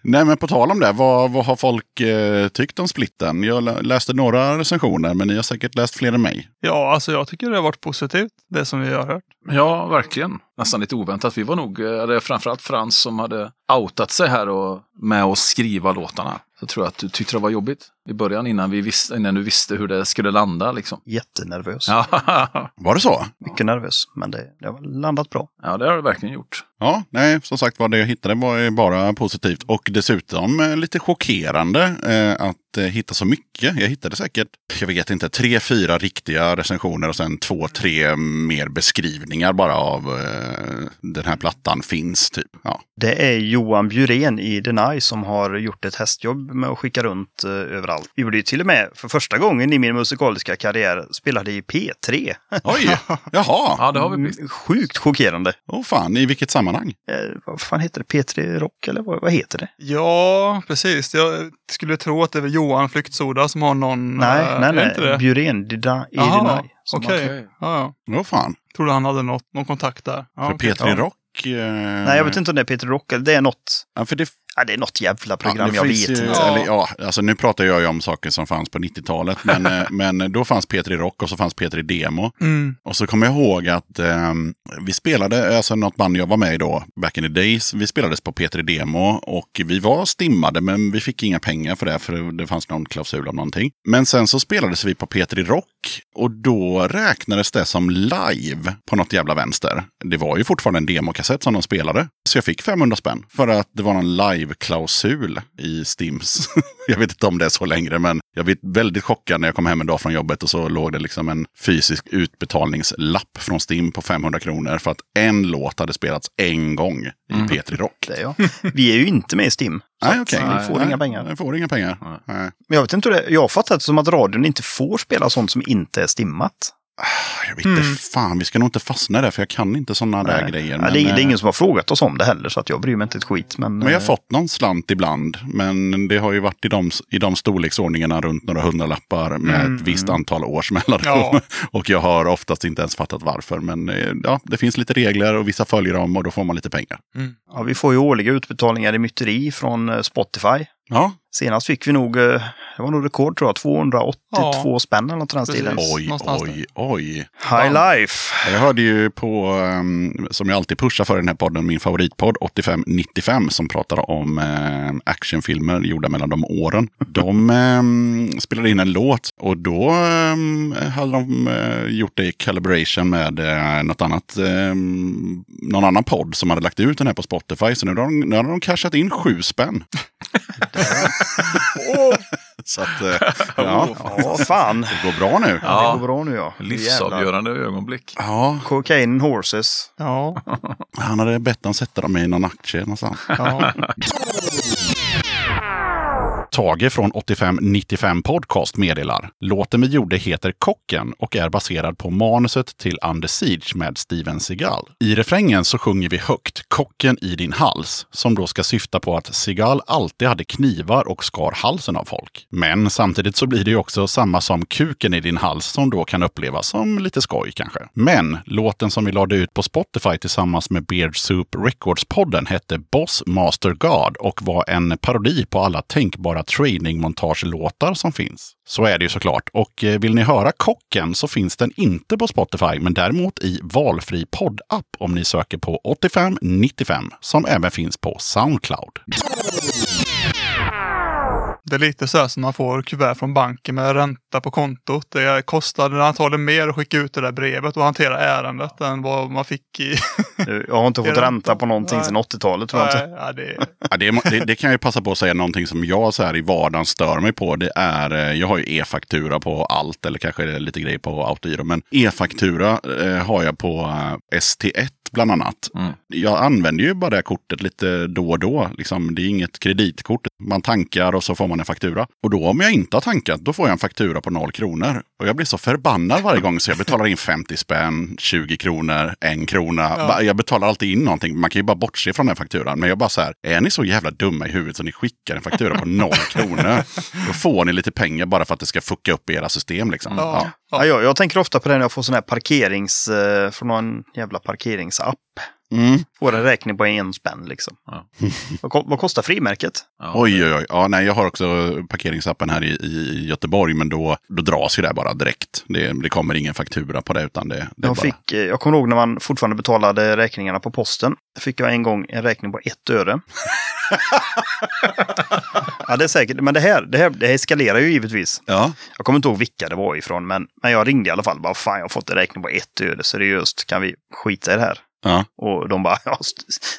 Nej, men på tal om det, vad, vad har folk eh, tyckt om splitten? Jag lä- läste några recensioner, men ni har säkert läst fler än mig. Ja, alltså jag tycker det har varit positivt, det som vi har hört. Ja, verkligen. Nästan lite oväntat. Vi var nog, eh, eller det är framförallt Frans som hade outat sig här och med att skriva låtarna. Så tror jag att du tyckte det var jobbigt i början innan, vi visste, innan du visste hur det skulle landa. Liksom. Jättenervös. Var det så? Mycket nervös. Men det, det har landat bra. ja, det har det verkligen gjort. Ja, nej, som sagt var det jag hittade var bara positivt. Och dessutom eh, lite chockerande eh, att eh, hitta så mycket. Jag hittade säkert, jag vet inte, tre, fyra riktiga recensioner och sen två, tre mer beskrivningar bara av eh, den här plattan finns. Typ. Ja. Det är Johan Bjurén i Deny som har gjort ett hästjobb med att skicka runt eh, överallt. Vi gjorde ju till och med för första gången i min musikaliska karriär spelade i P3. Oj, jaha. Ja, det har vi blivit. Sjukt chockerande. Åh fan, i vilket sammanhang? Eh, vad fan heter det? P3 Rock eller vad, vad heter det? Ja, precis. Jag skulle tro att det är Johan Flyktsoda som har någon... Nej, eh, nej, nej. det? Bjurén Dida- Jaha, Deny. som okej. har- Ja, ja. Åh fan. Trodde han hade något, någon kontakt där. Ja, För okej. P3 ja. Rock... Eh, Nej, jag vet inte om det är P3 Rock eller det är något. Ja, för det Ja, det är något jävla program, det jag vet ju, inte. Eller, ja, alltså nu pratar jag ju om saker som fanns på 90-talet. Men, eh, men då fanns P3 Rock och så fanns P3 Demo. Mm. Och så kommer jag ihåg att eh, vi spelade, alltså något band jag var med i då, back in the days, vi spelades på P3 Demo och vi var stimmade men vi fick inga pengar för det för det fanns någon klausul om någonting. Men sen så spelades vi på P3 Rock och då räknades det som live på något jävla vänster. Det var ju fortfarande en demokassett som de spelade. Så jag fick 500 spänn för att det var någon live-klausul i Stims. jag vet inte om det är så längre, men jag blev väldigt chockad när jag kom hem en dag från jobbet och så låg det liksom en fysisk utbetalningslapp från Stim på 500 kronor för att en låt hade spelats en gång i P3 Rock. Det är jag. Vi är ju inte med i Stim. Nej, okej. Vi får Nej, inga pengar. Vi får inga pengar. Nej. Men jag vet inte hur det Jag har fattat det som att radion inte får spela sånt som inte är stimmat. Jag vet inte, fan, vi ska nog inte fastna där för jag kan inte sådana där grejer. Men, det, är, det är eh, ingen som har frågat oss om det heller, så att jag bryr mig inte ett skit. Men, Men jag har eh, fått någon slant ibland. Men det har ju varit i de, i de storleksordningarna runt några hundralappar med Mm. ett visst antal års mellanrum. Ja. och jag har oftast inte ens fattat varför. Men eh, ja, det finns lite regler och vissa följer dem och då får man lite pengar. ja, vi får ju årliga utbetalningar i myteri från Spotify. Ja, Senast fick vi nog, eh, det var nog rekord tror jag, 282 Ja. spänn eller något i den stilen. oj, oj, oj. High life! Jag hörde ju på, ehm, som jag alltid pushar för i den här podden, min favoritpodd 8595 som pratar om eh, actionfilmer gjorda mellan de åren. De ehm, spelade in en låt och då ehm, hade de eh, gjort det i collaboration med något annat, någon annan podd som hade lagt ut den här på Spotify. Så nu har de, nu har de cashat in sju spänn. Så att, eh, ja, Ja, fan. det går bra nu. Ja. Det går bra nu ja. Livsavgörande ögonblick. Ja, Cocaine horses. Ja, han hade bett dem sätta dem i någon aktie någonstans. ja. Tage från 8595 Podcast meddelar. Låten vi gjorde heter Kocken och är baserad på manuset till Under Siege med Steven Seagal. I refrängen så sjunger vi högt Kocken i din hals, som då ska syfta på att Seagal alltid hade knivar och skar halsen av folk. Men samtidigt så blir det ju också samma som kuken i din hals som då kan upplevas som lite skoj kanske. Men låten som vi lade ut på Spotify tillsammans med Beard Soup Records-podden hette Boss Master God och var en parodi på alla tänkbara trainingmontagelåtar som finns. Så är det ju såklart. Och eh, vill ni höra Kocken så finns den inte på Spotify, men däremot i valfri poddapp om ni söker på 8595 som även finns på Soundcloud. Det är lite så här som man får kuvert från banken med ränta på kontot. Det kostade antagligen mer att skicka ut det där brevet och hantera ärendet än vad man fick i... Jag har inte fått ränta på någonting sedan 80-talet tror jag inte. ja, det, Ja, det, det, det kan jag ju passa på att säga någonting som jag så här i vardagen stör mig på. Det är, eh, jag har ju e-faktura på allt eller kanske lite grejer på autogiro. Men e-faktura eh, har jag på eh, ST1 bland annat. Jag använder ju bara det här kortet lite då och då. Liksom, det är inget kreditkort. Man tankar och så får man en faktura. Och då om jag inte har tankat, då får jag en faktura på noll kronor. Och jag blir så förbannad varje gång så jag betalar in 50 spänn, 20 kronor, en krona. Ba- Jag betalar alltid in någonting. Man kan ju bara bortse från den fakturan. Men jag bara så här, är ni så jävla dumma i huvudet så ni skickar en faktura på noll kronor? Då får ni lite pengar bara för att det ska fucka upp era system liksom. Ja. Ja, jag, jag tänker ofta på det när jag får sån här parkerings... Eh, från någon jävla parkeringsapp. Mm. Får en räkning på en spänn liksom. Vad, ko- vad kostar frimärket? Oj, oj, oj. Ja, nej, jag har också parkeringsappen här i, i Göteborg, men då, då dras ju det bara direkt. Det, det kommer ingen faktura på det, utan det, det Jag, bara... fick, eh, jag kommer ihåg när man fortfarande betalade räkningarna på posten. Fick jag en gång en räkning på ett öre. ja, det är säkert. Men det här, det här det eskalerar ju givetvis. Ja. Jag kommer inte ihåg vilka det var ifrån, men, men jag ringde i alla fall. Bara, fan, jag har fått en räkning på ett öre. Seriöst, kan vi skita i det här? Ja. Och de bara, ja,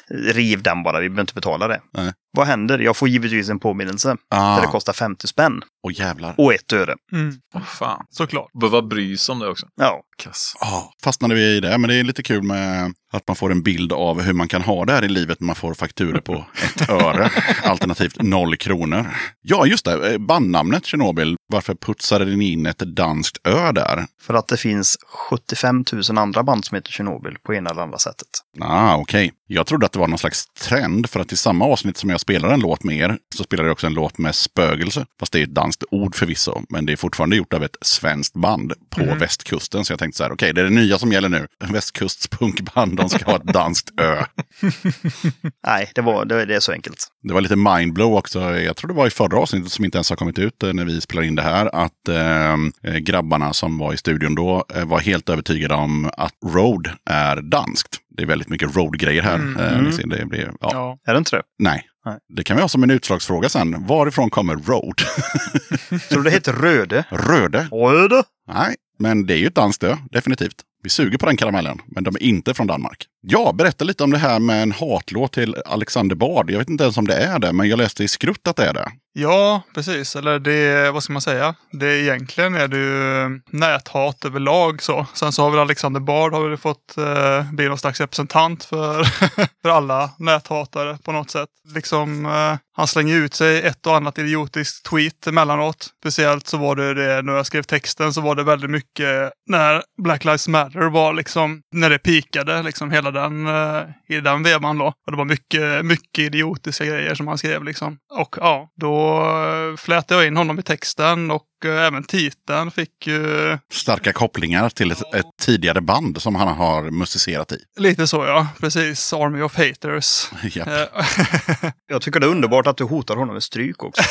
riv den bara, vi behöver inte betala det. Nej. Vad händer? Jag får givetvis en påminnelse. Ah. Där det kostar 50 spänn Åh jävlar. och ett öre. mm, Åh, fan. såklart. Behöva bry sig om det också. Ja, Kass. Ja, fastnade vi i det. Men det är lite kul med att man får en bild av hur man kan ha det här i livet när man får fakturer på ett öre. Alternativt noll kronor. Ja, just det. eh, Bandnamnet Tjernobyl. Varför putsade ni in ett danskt ö där? för att det finns 75 000 andra band som heter Tjernobyl på ena eller andra sättet. Ah, okej. Jag trodde att det var någon slags trend. För att i samma avsnitt som jag spelar en låt med er så spelar jag också en låt med spögelse. Fast det är ett danskt ord förvisso. Men det är fortfarande gjort av ett svenskt band på västkusten. Så jag tänkte så här, okej, det är det nya som gäller nu. Västkustspunkband, de ska ha ett danskt ö. Nej, det, var, det, det är så enkelt. Det var lite mindblow också. Jag tror det var i förra avsnittet som inte ens har kommit ut eh, när vi spelar in det här. Att eh, grabbarna som var i studion då eh, var helt övertygade om att road är danskt. Det är väldigt mycket road-grejer här. Eh, ni ser, det blir, ja. Ja. Är det inte det? Nej. Nej. Det kan vi ha som en utslagsfråga sen. Varifrån kommer road? Tror du det heter Röde? Röde? Röde? Nej, men det är ju ett danskt definitivt. Vi suger på den karamellen, men de är inte från Danmark. Ja, berätta lite om det här med en hatlåt till Alexander Bard. Jag vet inte ens om det är det, men jag läste i Skrutt att det är det. Ja, precis. Eller det, vad ska man säga? Det egentligen är det ju eh, näthat överlag så. Sen så har väl Alexander Bard har väl fått eh, bli någon slags representant för, för alla näthatare på något sätt. Liksom, eh, han slänger ut sig ett och annat idiotiskt tweet emellanåt. Speciellt så var det det när jag skrev texten så var det väldigt mycket när Black Lives Matter var liksom, när det pikade liksom hela den, eh, i den vevan då. Och det var mycket, mycket idiotiska grejer som han skrev liksom. Och ja, då eh, flätade jag in honom i texten och eh, även titeln fick ju Starka kopplingar till ett, ett tidigare band som han har musicerat i. lite så ja, precis. Army of Haters. Japp. Eh, Jag tycker det är underbart att du hotar honom med stryk också.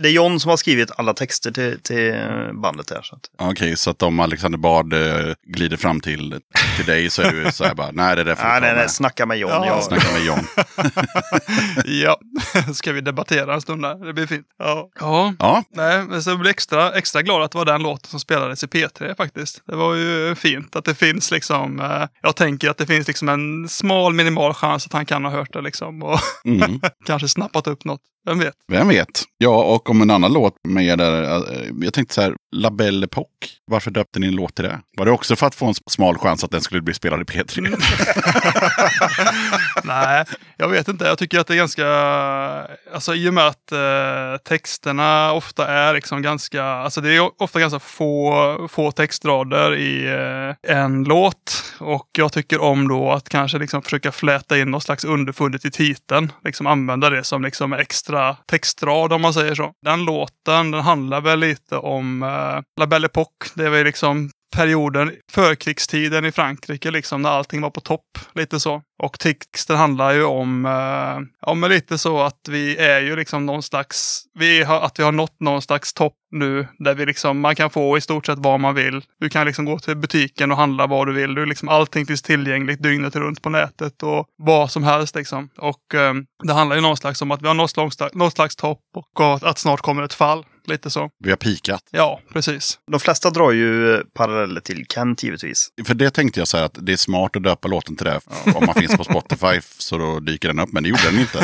det, är, John som har skrivit alla texter till, till bandet här. Så att, Okej, så att om Alexander Bard eh, glider fram till, till dig så är du så här bara, nej det där får nej, nej, nej, med. snacka med John. Ja. Jag, Snacka med John. ja, ska vi debattera en stund där? Det blir fint. Ja. ja. Ja, Nej, men så jag blev extra, extra glad att det var den låten som spelades i P3 faktiskt. Det var ju fint att det finns liksom, eh, jag tänker att det finns liksom en smal minimal chans att han kan ha hört det liksom och mm. kanske snappat upp något. Vem vet? Vem vet? Ja, och om en annan låt med där. eh, Jag tänkte så här, La Belle Époque. Varför döpte ni en låt till det? Var det också för att få en smal chans att den skulle bli spelad i P3? Nej, jag vet inte. Jag tycker att det är ganska... Alltså i och med att eh, texterna ofta är liksom ganska... Alltså det är ofta ganska få, få textrader i eh, en låt. Och jag tycker om då att kanske liksom försöka fläta in något slags underfundet i titeln. Liksom använda det som liksom extra textrad om man säger så. Den låten, den handlar väl lite om eh, La Belle Époque. Det är väl liksom perioden, förkrigstiden i Frankrike, liksom när allting var på topp. Lite så. Och texten handlar ju om, eh, ja men lite så att vi är ju liksom någon slags, vi har, att vi har nått någon slags topp nu där vi liksom, man kan få i stort sett vad man vill. Du kan liksom gå till butiken och handla vad du vill. Du liksom, allting finns tillgängligt dygnet runt på nätet och vad som helst liksom. Och eh, det handlar ju någon slags om att vi har nått någon slags, någon slags topp och att snart kommer ett fall. Lite så. Vi har pikat. Ja, precis. De flesta drar ju paralleller till Kent givetvis. För det tänkte jag så här att det är smart att döpa låten till det. Om man finns på Spotify så då dyker den upp. Men det gjorde den inte.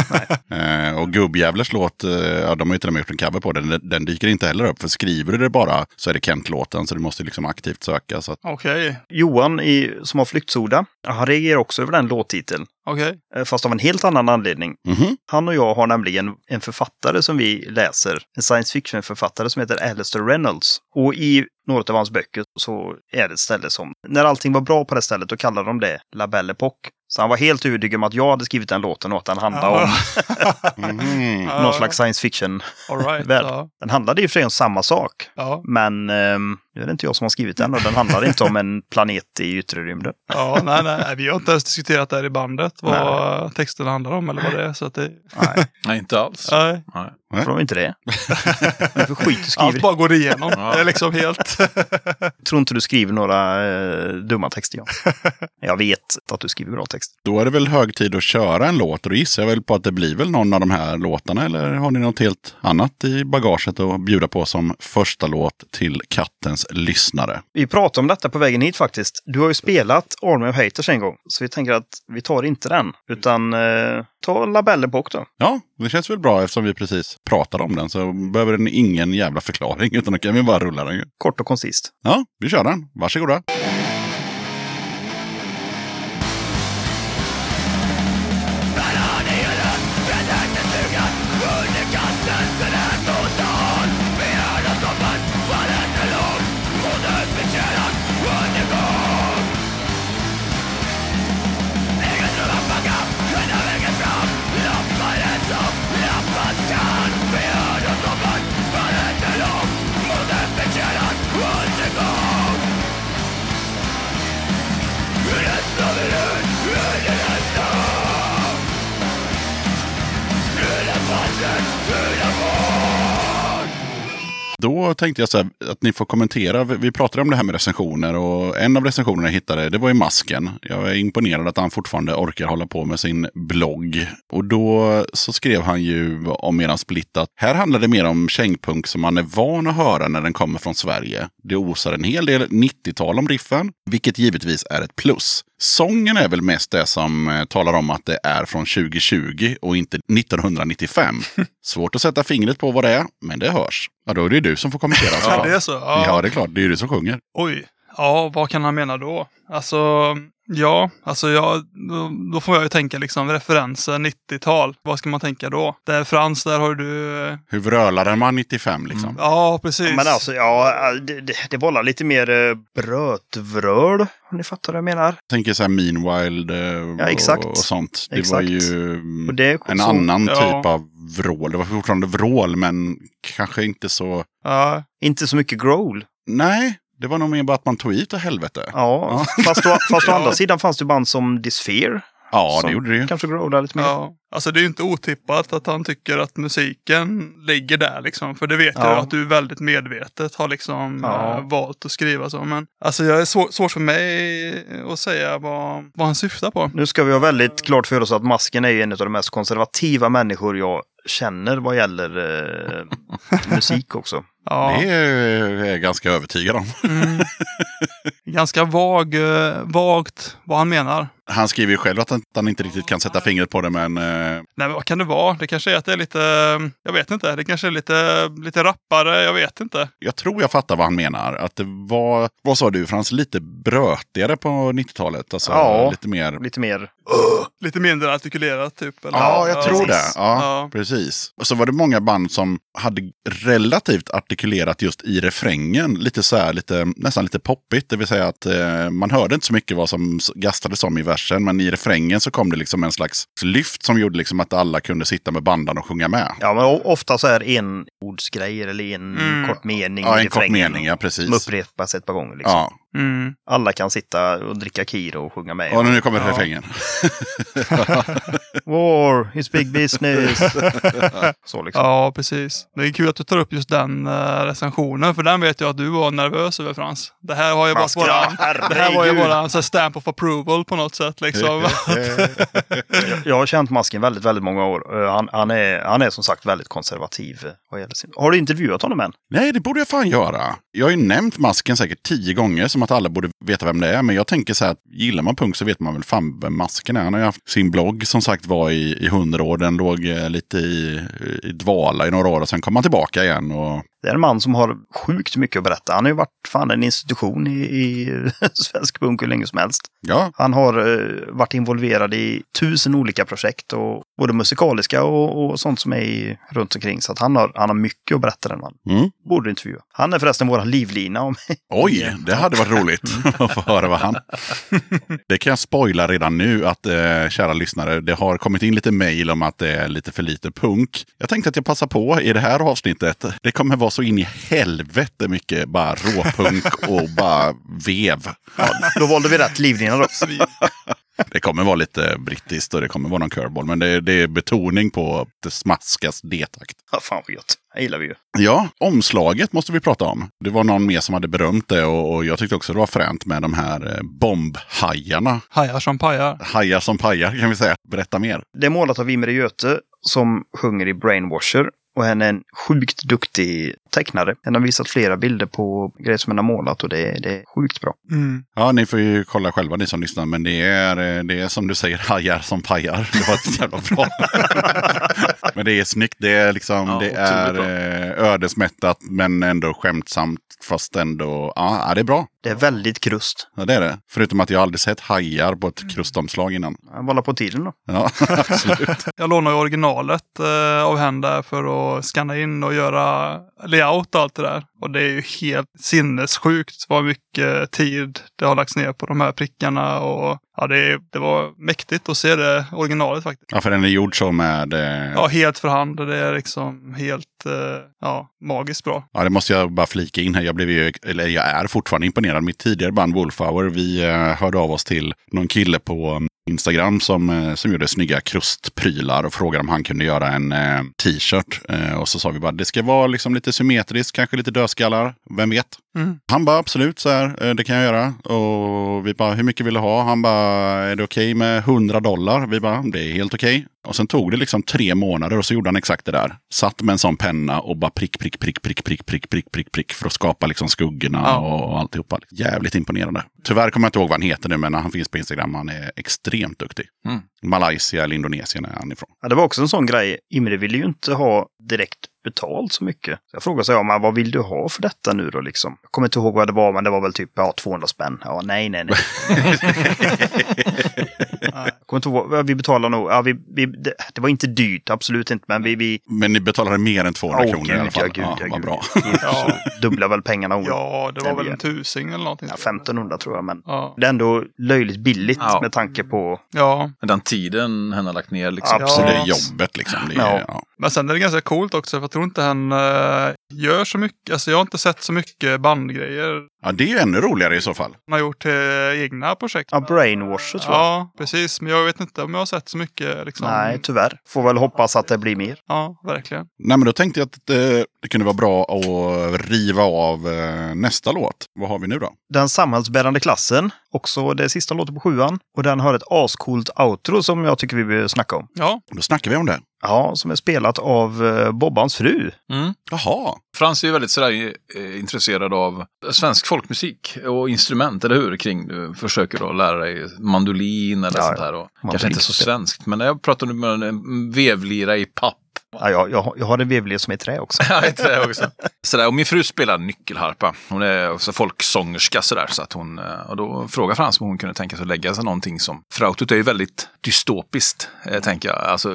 eh, och Gubbjävlers låt, eh, ja, de har ju till och med gjort en cover på den. Den- dyker inte heller upp. För skriver du det bara så är det Kent-låten. Så du måste liksom aktivt söka. Att, Okej, Johan i, som har Flyktsoda, han reagerar också över den låttiteln. okej. eh, Fast av en helt annan anledning. mhm. Han och jag har nämligen en författare som vi läser. En science fiction-författare som heter Alistair Reynolds. Och i några av hans böcker så är det ett ställe som, när allting var bra på det stället, då kallade de det La Belle Époque. Så han var helt övertygad om att jag hade skrivit den låten och att den handlade om Mhm. någon slags science fiction. All right. Ja. Den handlade i och för sig om samma sak. Ja. Men ehm, nu är det inte jag som har skrivit den och den handlar inte om en planet i yttre rymden. Ja, nej, nej, vi har inte ens diskuterat det här i bandet, vad texten handlar om eller vad det är. Så att det, Nej, Nej, inte alls. nej, Nej. får de inte det? Men för skit du skriver. allt bara går igenom. Ja. Det är liksom helt... tror inte du skriver några eh, dumma texter, Jan. Jag vet att du skriver bra text. Då är det väl hög tid att köra en låt. Och då gissar jag väl på att det blir väl någon av de här låtarna. Eller har ni något helt annat i bagaget att bjuda på som första låt till kattens lyssnare? Vi pratade om detta på vägen hit faktiskt. Du har ju spelat Army of Haters en gång, så vi tänker att vi tar inte den, utan eh, ta La Belle Époque då. Ja, det känns väl bra eftersom vi precis pratade om den. Så behöver den ingen jävla förklaring. Utan då kan vi bara rulla den ju. Kort och koncist. Ja, vi kör den. Varsågoda. d'eau. Då tänkte jag så här, att ni får kommentera. Vi pratade om det här med recensioner och en av recensionerna jag hittade, det var i Masken. Jag är imponerad att han fortfarande orkar hålla på med sin blogg. Och då så skrev han ju om eran split att här handlar det mer om kängpunk som man är van att höra när den kommer från Sverige. Det osar en hel del 90-tal om riffen, vilket givetvis är ett plus. Sången är väl mest det som eh, talar om att det är från 2020 och inte 1995. Svårt att sätta fingret på vad det är, men det hörs. Ja, då är det du som får kommentera. Ja, såklart. det är så. Ja, Ja. det är klart. Det är ju du som sjunger. Oj. Ja, vad kan han mena då? Alltså, ja, alltså jag, då, då får jag ju tänka liksom referenser 90-tal. Vad ska man tänka då? Där Frans, där har du... Hur vrölade man 95 liksom? Ja, precis. Men alltså, ja, det, det, det var lite mer eh, brötvröl, om ni fattar vad jag menar. Jag tänker så här Meanwild eh, Ja, exakt. och, och sånt. Det var Exakt. ju mm, Och det är en så- annan ja. typ av vrål. Det var fortfarande vrål, men kanske inte så... Ja, Inte så mycket growl. Nej, det var nog mer bara att man tog i till helvete. Ja, fast, å, fast å andra sidan fanns det band som Dysphere. Ja, som det gjorde det ju. Kanske growlade lite mer. ja. Alltså det är ju inte otippat att han tycker att musiken ligger där liksom. För det vet Ja. jag att du väldigt medvetet har liksom Ja. eh, valt att skriva så. Men alltså jag är svår, svårt för mig att säga vad, vad han syftar på. Nu ska vi ha väldigt klart för oss att Masken är en av de mest konservativa människor jag känner vad gäller eh, musik också. Ja. Det är jag ganska övertygad om. Mm. ganska vag, eh, vagt vad han menar. Han skriver ju själv att han, att han inte riktigt kan sätta fingret på det, men... Eh, Nej, men vad kan det vara? Det kanske är att det är lite, jag vet inte, det kanske är lite, lite rappare, jag vet inte. jag tror jag fattar vad han menar. Att det var, vad sa du Frans, lite brötigare på 90-talet? Alltså Ja. lite mer... Lite mer... Lite mindre artikulerat typ. Eller? Ja, jag tror precis. det. Ja, Ja. precis. Och så var det många band som hade relativt artikulerat just i refrängen. Lite så här, lite, nästan lite poppigt. Det vill säga att eh, man hörde inte så mycket vad som gastades om i versen. Men i refrängen så kom det liksom en slags lyft som gjorde liksom att alla kunde sitta med bandan och sjunga med. Ja, men ofta så är det en ordsgrejer eller en Mm. kort mening Ja, i en kort refrängen mening, ja precis. Som upprepas ett par gånger. Liksom. Ja, Mm. Alla kan sitta och dricka Kiro och sjunga med. och nu kommer Ja. refrängen. War is big business. så liksom. Ja, precis. Det är kul att du tar upp just den uh, recensionen, för den vet jag att du var nervös över Frans. Det här har ju våran, ja, det här var ju våran så här, stamp of approval på något sätt liksom. Jag- har känt Masken väldigt, väldigt många år. Eh, Han, han, är, han är som sagt väldigt konservativ. eh, Vad gäller sin... Har du intervjuat honom än? Nej, det borde jag fan göra. Jag har ju nämnt masken säkert tio gånger som att alla borde veta vem det är. Men jag tänker så här att gillar man punk så vet man väl fan vem masken är. Han har ju haft sin blogg som sagt var i, i hundra år. Den låg eh, lite i, i dvala i några år och sen kom han tillbaka igen. Och, det är en man som har sjukt mycket att berätta. Han har ju varit fan en institution i, i svensk punk hur länge som helst. ja, Han har eh, varit involverad i tusen olika projekt, och både musikaliska och, och sånt som är i, runt omkring. Så att han har, han har mycket att berätta den man. mm. Borde intervjua. Han är förresten vår livlina. Om, Oj, det hade varit roligt att få höra vad han... Det kan jag spoila redan nu att, eh, kära lyssnare, det har kommit in lite mejl om att det är lite för lite punk. Jag tänkte att jag passar på i det här avsnittet. Det kommer vara så in i helvete mycket bara råpunk och bara vev. ja, då valde vi rätt livlina då. Det kommer vara lite brittiskt och det kommer vara någon curveball, men det, det är betoning på att det smaskas D-takt. Ja, fan vad gött. Det gillar vi ju. Ja, omslaget måste vi prata om. Det var någon mer som hade berömt det och, och jag tyckte också det var fränt med de här eh, bombhajarna. Hajar som pajar. Hajar som pajar kan vi säga. Berätta mer. Det är målat av Imre Göte som sjunger i Brainwasher. Och henne är en sjukt duktig tecknare. Hon har visat flera bilder på grejer som hon har målat och det är, det är sjukt bra. Mm. Ja, ni får ju kolla själva ni som lyssnar, men det är, det är som du säger, hajar som pajar. Det var ett jävla bra. men det är snyggt. Det är liksom, Ja, det är eh, ödesmättat, men ändå skämtsamt. Fast ändå, ja, det är bra. Det är väldigt krust. Ja, det är det. Förutom att jag aldrig sett hajar på ett krustomslag innan. Håller på tiden då. Ja, absolut. Jag lånade ju originalet eh, av henne där för att scanna in och göra layout och allt det där. Och det är ju helt sinnessjukt vad mycket tid det har lagts ner på de här prickarna. Och ja, det, det var mäktigt att se det originalet faktiskt. Ja, för den är gjord så med... Eh, Ja, helt för hand. Det är liksom helt eh, ja, magiskt bra. Ja, det måste jag bara flika in här. Jag, blev ju, eller jag är fortfarande imponerad. Mitt tidigare band Wolfhour, vi eh, hörde av oss till någon kille på Instagram som, eh, som gjorde snygga krustprylar och frågade om han kunde göra en eh, t-shirt. Eh, och så sa vi bara, det ska vara liksom lite symmetriskt, kanske lite dödskallar, vem vet? Mm. Han bara, absolut, så här, eh, det kan jag göra. Och vi bara, hur mycket vill du ha? Han bara, är det okej med 100 dollar? Vi bara, det är helt okej. Och sen tog det liksom tre månader och så gjorde han exakt det där. Satt med en sån penna och bara prick, prick, prick, prick, prick, prick, prick, prick, prick för att skapa liksom skuggorna Ja. och alltihopa. Jävligt imponerande. Tyvärr kommer jag inte ihåg vad han heter nu, men han finns på Instagram. Han är extremt duktig. Mm. Malaysia eller Indonesien är han ifrån. Ja, det var också en sån grej. Imre ville ju inte ha direkt betalt så mycket. Så jag frågade så, ja, men vad vill du ha för detta nu då liksom? Jag kommer inte ihåg vad det var, men det var väl typ ja, 200 spänn. Ja, nej, nej, nej. jag kommer inte ihåg, vad vi betalade nog, ja, vi, vi, det, det var inte dyrt, absolut inte, men vi... vi Men ni betalade mer än 200 Åh, kronor i alla gud, fall. ja, gud, ja, vad gud. bra. Ja. dubbla väl pengarna. om- Ja, det var väl en tusing eller någonting. Ja, 1500 tror jag, men Ja. det är ändå löjligt billigt Ja. med tanke på... ja. Den tiden henne har lagt ner liksom. Absolut. jobbet liksom. Det Ja. ja. Men sen är det ganska coolt också, för jag tror inte han eh, gör så mycket. Alltså jag har inte sett så mycket bandgrejer ja, det är ju ännu roligare i så fall. han har gjort till egna projekt. Ja, Brainwasher tror jag. Ja, precis. Men jag vet inte om jag har sett så mycket. Liksom. Nej, tyvärr. Får väl hoppas att det blir mer. Ja, verkligen. Nej, men då tänkte jag att det, det kunde vara bra att riva av eh, nästa låt. Vad har vi nu då? Den samhällsbärande klassen, också det sista låten på sjuan. Och den har ett ascoolt outro som jag tycker vi behöver snacka om. Ja, Då snackar vi om det. Ja, som är spelat av eh, Bobbans fru. Mm. Jaha. Frans är ju väldigt sådär, eh, intresserad av svensk folkmusik och instrument, eller hur? Kring du försöker då lära dig mandolin eller Ja, sånt här. Och kanske inte så svenskt, men jag pratade med en vevlira i papp. Ja, jag, jag, har- jag har en vevlig som är i trä också. ja, i trä också. Sådär, och min fru spelar nyckelharpa. Hon är också folksångerska sådär. Så att hon, eh, och då frågade Frans om hon kunde tänka sig att lägga sig någonting som... Frautot är ju väldigt dystopiskt, eh, tänker jag. Alltså,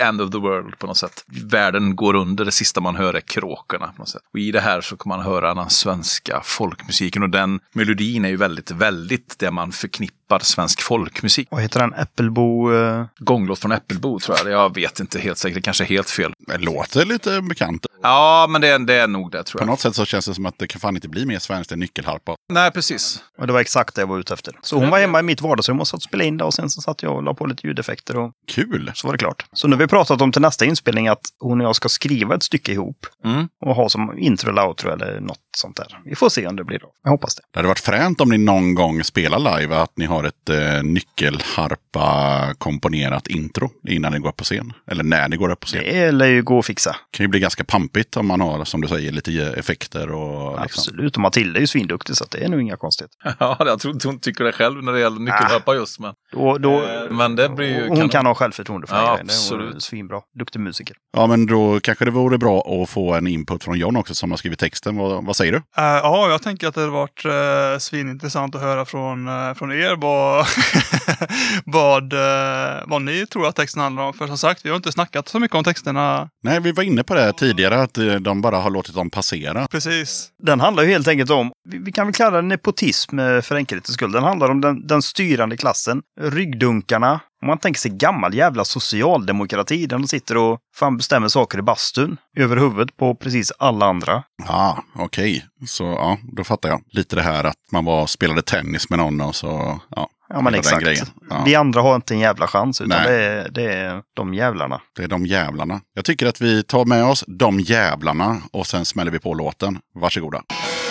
end of the world på något sätt. Världen går under, det sista man hör är kråkorna på något sätt. Och i det här så kan man höra den svenska folkmusiken. Och den melodin är ju väldigt, väldigt det man förknippar svensk folkmusik. Vad heter den? Äppelbo... Eh... Gånglåt från Äppelbo tror jag. Jag vet inte helt säkert, det kanske är helt fel. Det låter lite bekant. Ja, men det, är- det är nog det tror På jag. något sätt så känns det som att det kan fan inte bli mer svenskt än nyckelharpa. Nej, precis. Och det var exakt det jag var ute efter. Så hon var hemma i mitt vardagsrum och satt och spelade in det och sen så satt jag och la på lite ljudeffekter och Kul! så var det klart. Så nu har vi pratat om till nästa inspelning att hon och jag ska skriva ett stycke ihop Mm. och ha som intro eller outro eller något sånt där. Vi får se om det blir då. Jag hoppas det. Det hade varit fränt om ni någon gång spelar live att ni har ett eh, nyckelharpa komponerat intro innan ni går upp på scen. Eller när ni går upp på scen. Det Det lär ju gå att fixa. kan ju bli ganska pampigt om man har, som du säger, lite effekter och liksom. Absolut. Och Matilda är ju svinduktig så att det är nog inga konstigheter. Ja, jag tror inte hon tycker det själv när det gäller nyckelharpa just. Men, Då, då, Eh, men det blir ju... hon kan ha självförtroende för Ja. Det är hon absolut. svinbra. Duktig musiker. Ja, men då kanske det vore bra att få en input från John också som har skrivit texten. Vad, vad säger du? Eh, ja, jag tänker att det hade varit uh, svinintressant att höra från, eh, från er vad, vad, eh, vad ni tror att texten handlar om. För som sagt, vi har inte snackat så mycket om texterna. Nej, vi var inne på det tidigare, att eh, de bara har låtit dem passera. Precis. Den handlar ju helt enkelt om, vi, kan väl kalla det nepotism eh, för enkelhetens skull. Den handlar om den, den styrande klassen, ryggdunkarna. Om man tänker sig gammal jävla socialdemokrati där de sitter och fan bestämmer saker i bastun över huvudet på precis alla andra. Ja, okej. Så ja, då fattar jag. Lite det här att man var spelade tennis med någon och så, ja. Ja men exakt. grejen. Ja. Vi andra har inte en jävla chans utan Nej. det är, det är de jävlarna. Det är de jävlarna. Jag tycker att vi tar med oss de jävlarna och sen smäller vi på låten. Varsågoda. Five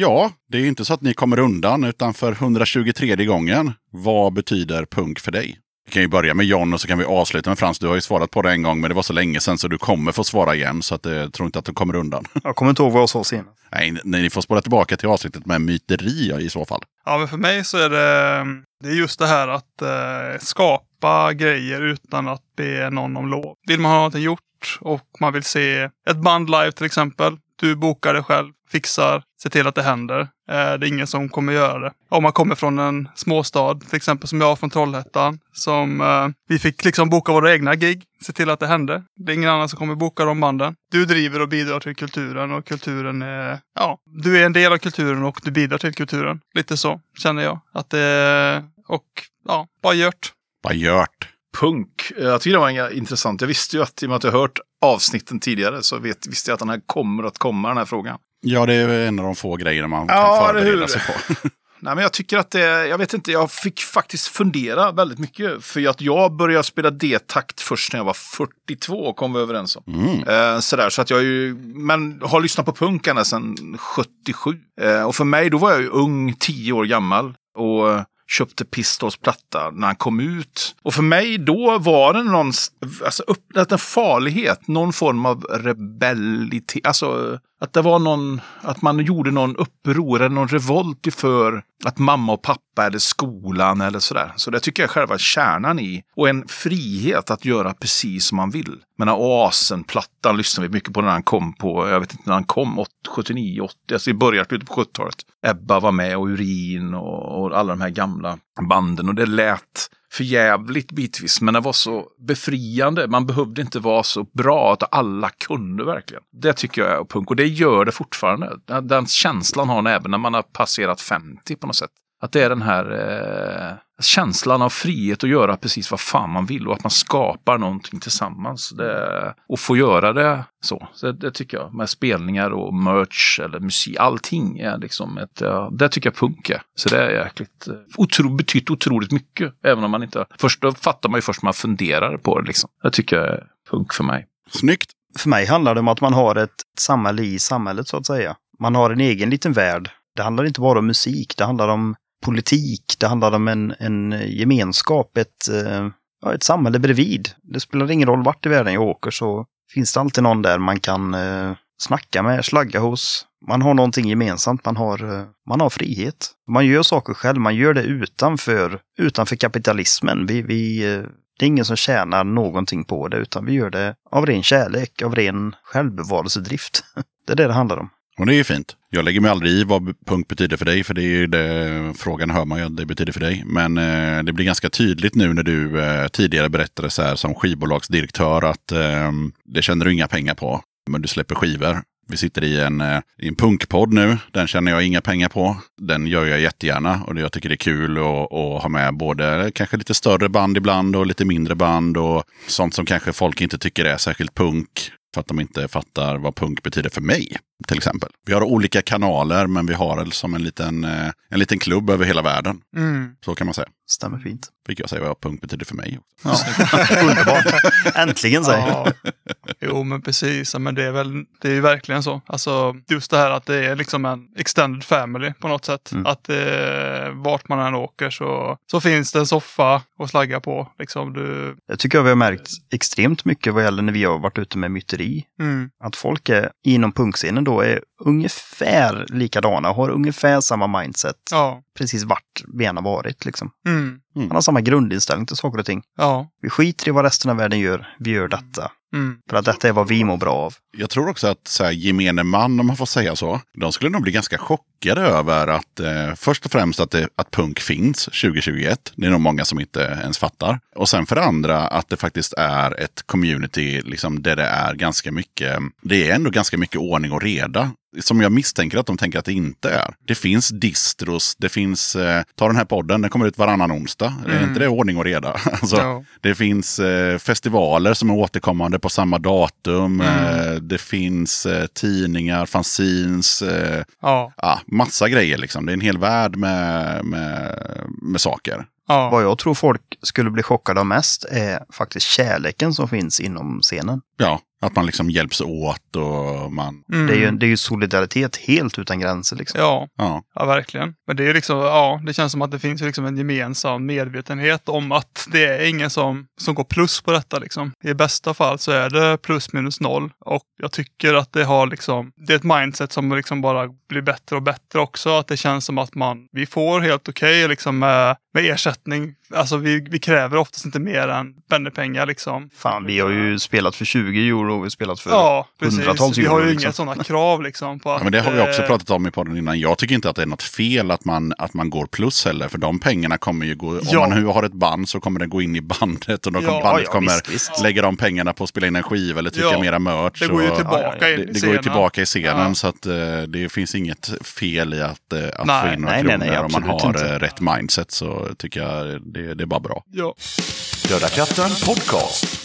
Ja, det är inte så att ni kommer undan, utan för 123 gången, vad betyder punk för dig? Vi kan ju börja med John och så kan vi avsluta med Frans. Du har ju svarat på det en gång, men det var så länge sedan så du kommer få svara igen. Så att, eh, jag tror inte att du kommer undan. Jag kommer inte ihåg vad jag sa senast. Nej, nej, ni får spåra tillbaka till avsnittet med myteri i så fall. Ja, men för mig så är det, det är just det här att eh, skapa grejer utan att be någon om lov. Vill man ha någonting gjort och man vill se ett band live till exempel. Du bokar det själv, fixar, ser till att det händer. Eh, det är ingen som kommer göra det. Om man kommer från en småstad, till exempel som jag från Trollhättan, som eh, vi fick liksom boka våra egna gig, se till att det hände. Det är ingen annan som kommer boka de banden. Du driver och bidrar till kulturen och kulturen är, ja, du är en del av kulturen och du bidrar till kulturen. Lite så känner jag. Att det, och ja, bara gjort. Bara gjort. Punk. Eh, Jag tycker det var intressant. Jag visste ju att i och med att jag hört avsnitten tidigare så vet, visste jag att den här kommer att komma, den här frågan. Ja, det är en av de få grejerna man Ja, kan förbereda sig på. Nej, men jag tycker att det, jag vet inte, jag fick faktiskt fundera väldigt mycket. För att jag började spela D-takt först när jag var 42, kom vi överens om. Mm. Eh, sådär, så att jag ju, men har lyssnat på punk ända sedan 77. Eh, och för mig, då var jag ju ung, 10 år gammal. Och köpte Pistols platta när han kom ut. Och för mig då var det någon, alltså upp, en farlighet, någon form av rebellitet. Alltså att det var någon, att man gjorde någon uppror eller någon revolt för att mamma och pappa eller skolan eller sådär. Så det tycker jag är själva kärnan i. Och en frihet att göra precis som man vill. Men Oasen-plattan lyssnade vi mycket på när han kom på, jag vet inte när han kom, 79, 80, alltså i början, slutet på 70-talet. Ebba var med och Urin och, och alla de här gamla banden. Och det lät för jävligt bitvis, men det var så befriande. Man behövde inte vara så bra att alla kunde verkligen. Det tycker jag är punk och det gör det fortfarande. Den, den känslan har man även när man har passerat 50 på något sätt. Att det är den här eh, känslan av frihet att göra precis vad fan man vill och att man skapar någonting tillsammans. Det, och få göra det så. så det tycker jag. Med spelningar och merch eller musik. Allting är liksom ett, ja, det tycker jag punk är. Så det är jäkligt, eh, otro, betytt otroligt mycket. Även om man inte, först då fattar man ju först när man funderar på det liksom. Det tycker jag är punk för mig. Snyggt. För mig handlar det om att man har ett samhälle i samhället så att säga. Man har en egen liten värld. Det handlar inte bara om musik, det handlar om politik, det handlade om en, en gemenskap, ett, eh, ja, ett samhälle bredvid. Det spelar ingen roll vart i världen jag åker så finns det alltid någon där man kan eh, snacka med, slagga hos. Man har någonting gemensamt, man har, eh, man har frihet. Man gör saker själv, man gör det utanför, utanför kapitalismen. Vi, vi, eh, det är ingen som tjänar någonting på det, utan vi gör det av ren kärlek, av ren självbevarelsedrift. Det är det det handlar om. Och det är ju fint. Jag lägger mig aldrig i vad punk betyder för dig, för det är ju det frågan hör man ju att det betyder för dig. Men eh, det blir ganska tydligt nu när du eh, tidigare berättade så här som skivbolagsdirektör att eh, det tjänar du inga pengar på, men du släpper skivor. Vi sitter i en, eh, i en punkpodd nu. Den tjänar jag inga pengar på. Den gör jag jättegärna och jag tycker det är kul att, att ha med både kanske lite större band ibland och lite mindre band och sånt som kanske folk inte tycker är särskilt punk för att de inte fattar vad punk betyder för mig. Till exempel. Vi har olika kanaler men vi har det som en liten, eh, en liten klubb över hela världen. Mm. Så kan man säga. Stämmer fint. Fick jag säga vad punk betyder för mig. Ja. Underbart. Äntligen säger Ja. Jo, men precis. Men det är väl, det är ju verkligen så. Alltså, just det här att det är liksom en extended family på något sätt. Mm. Att eh, vart man än åker så, så finns det en soffa att slagga på. Liksom du, Jag tycker vi har märkt extremt mycket vad gäller när vi har varit ute med myteri. mm, Att folk är, inom punkscenen då är ungefär likadana, har ungefär samma mindset. ja, Precis vart vi än har varit liksom. mm, Man har samma grundinställning till saker och ting. ja, Vi skiter i vad resten av världen gör, vi gör detta. mm, För att detta är vad vi mår bra av. Jag tror också att så här, gemene man, om man får säga så, de skulle nog bli ganska chockade över att eh, först och främst att, det, att punk finns 2021. Det är nog många som inte ens fattar. Och sen för det andra att det faktiskt är ett community liksom, där det är ganska mycket, det är ändå ganska mycket ordning och reda. Som jag misstänker att de tänker att det inte är. Det finns distros, det finns, eh, ta den här podden, den kommer ut varannan onsdag. Är Mm. inte det ordning och reda? alltså, ja, det finns eh, festivaler som är återkommande på samma datum. Mm. Eh, det finns eh, tidningar, fanzines, eh, ja, ja, massa grejer liksom. Det är en hel värld med, med, med saker. ja, Vad jag tror folk skulle bli chockade av mest är faktiskt kärleken som finns inom scenen. Ja, Att man liksom hjälps åt och man... Mm. Det, är ju, det är ju solidaritet helt utan gränser. Liksom. Ja, Ja. ja, verkligen. Men det är liksom, ja, det känns som att det finns liksom en gemensam medvetenhet om att det är ingen som, som går plus på detta liksom. I bästa fall så är det plus minus noll. Och jag tycker att det har liksom, det är ett mindset som liksom bara blir bättre och bättre också. Att det känns som att man, vi får helt okej liksom med, med ersättning. Alltså vi, vi kräver oftast inte mer än pengar liksom. Fan, vi har ju spelat för 20 euro och vi har spelat för Ja, precis. hundratals Vi euro. har ju liksom. inga sådana krav liksom. På att, Ja, men det har vi också eh, pratat om i podden innan. Jag tycker inte att det är något fel att man, att man går plus heller. För de pengarna kommer ju gå... Ja. Om man nu har ett band så kommer det gå in i bandet. Och då kommer Ja, bandet ja, kommer visst, visst. lägga de pengarna på att spela in en skiva eller trycka Ja. mera merch. Det går ju och- tillbaka in det, i det går ju tillbaka i scenen. Ja. Så att eh, det finns inget fel i att, eh, att Nej, få in några nej, kronor. nej, nej, om man har inte. rätt mindset så tycker jag det, det är bara bra. Ja. Döda katten podcast.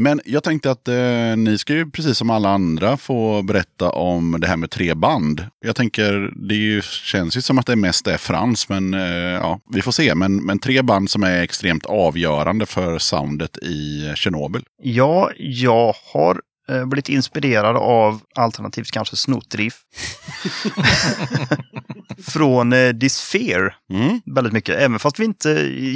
Men jag tänkte att eh, ni ska ju precis som alla andra få berätta om det här med tre band. Jag tänker, det ju, känns ju som att det mest är Frans, men eh, ja, vi får se. Men, men tre band som är extremt avgörande för soundet i Tjernobyl. Ja, jag har eh, blivit inspirerad av alternativt kanske snott riff. Från eh, Disfear. Mm. Väldigt mycket. Även fast vi inte,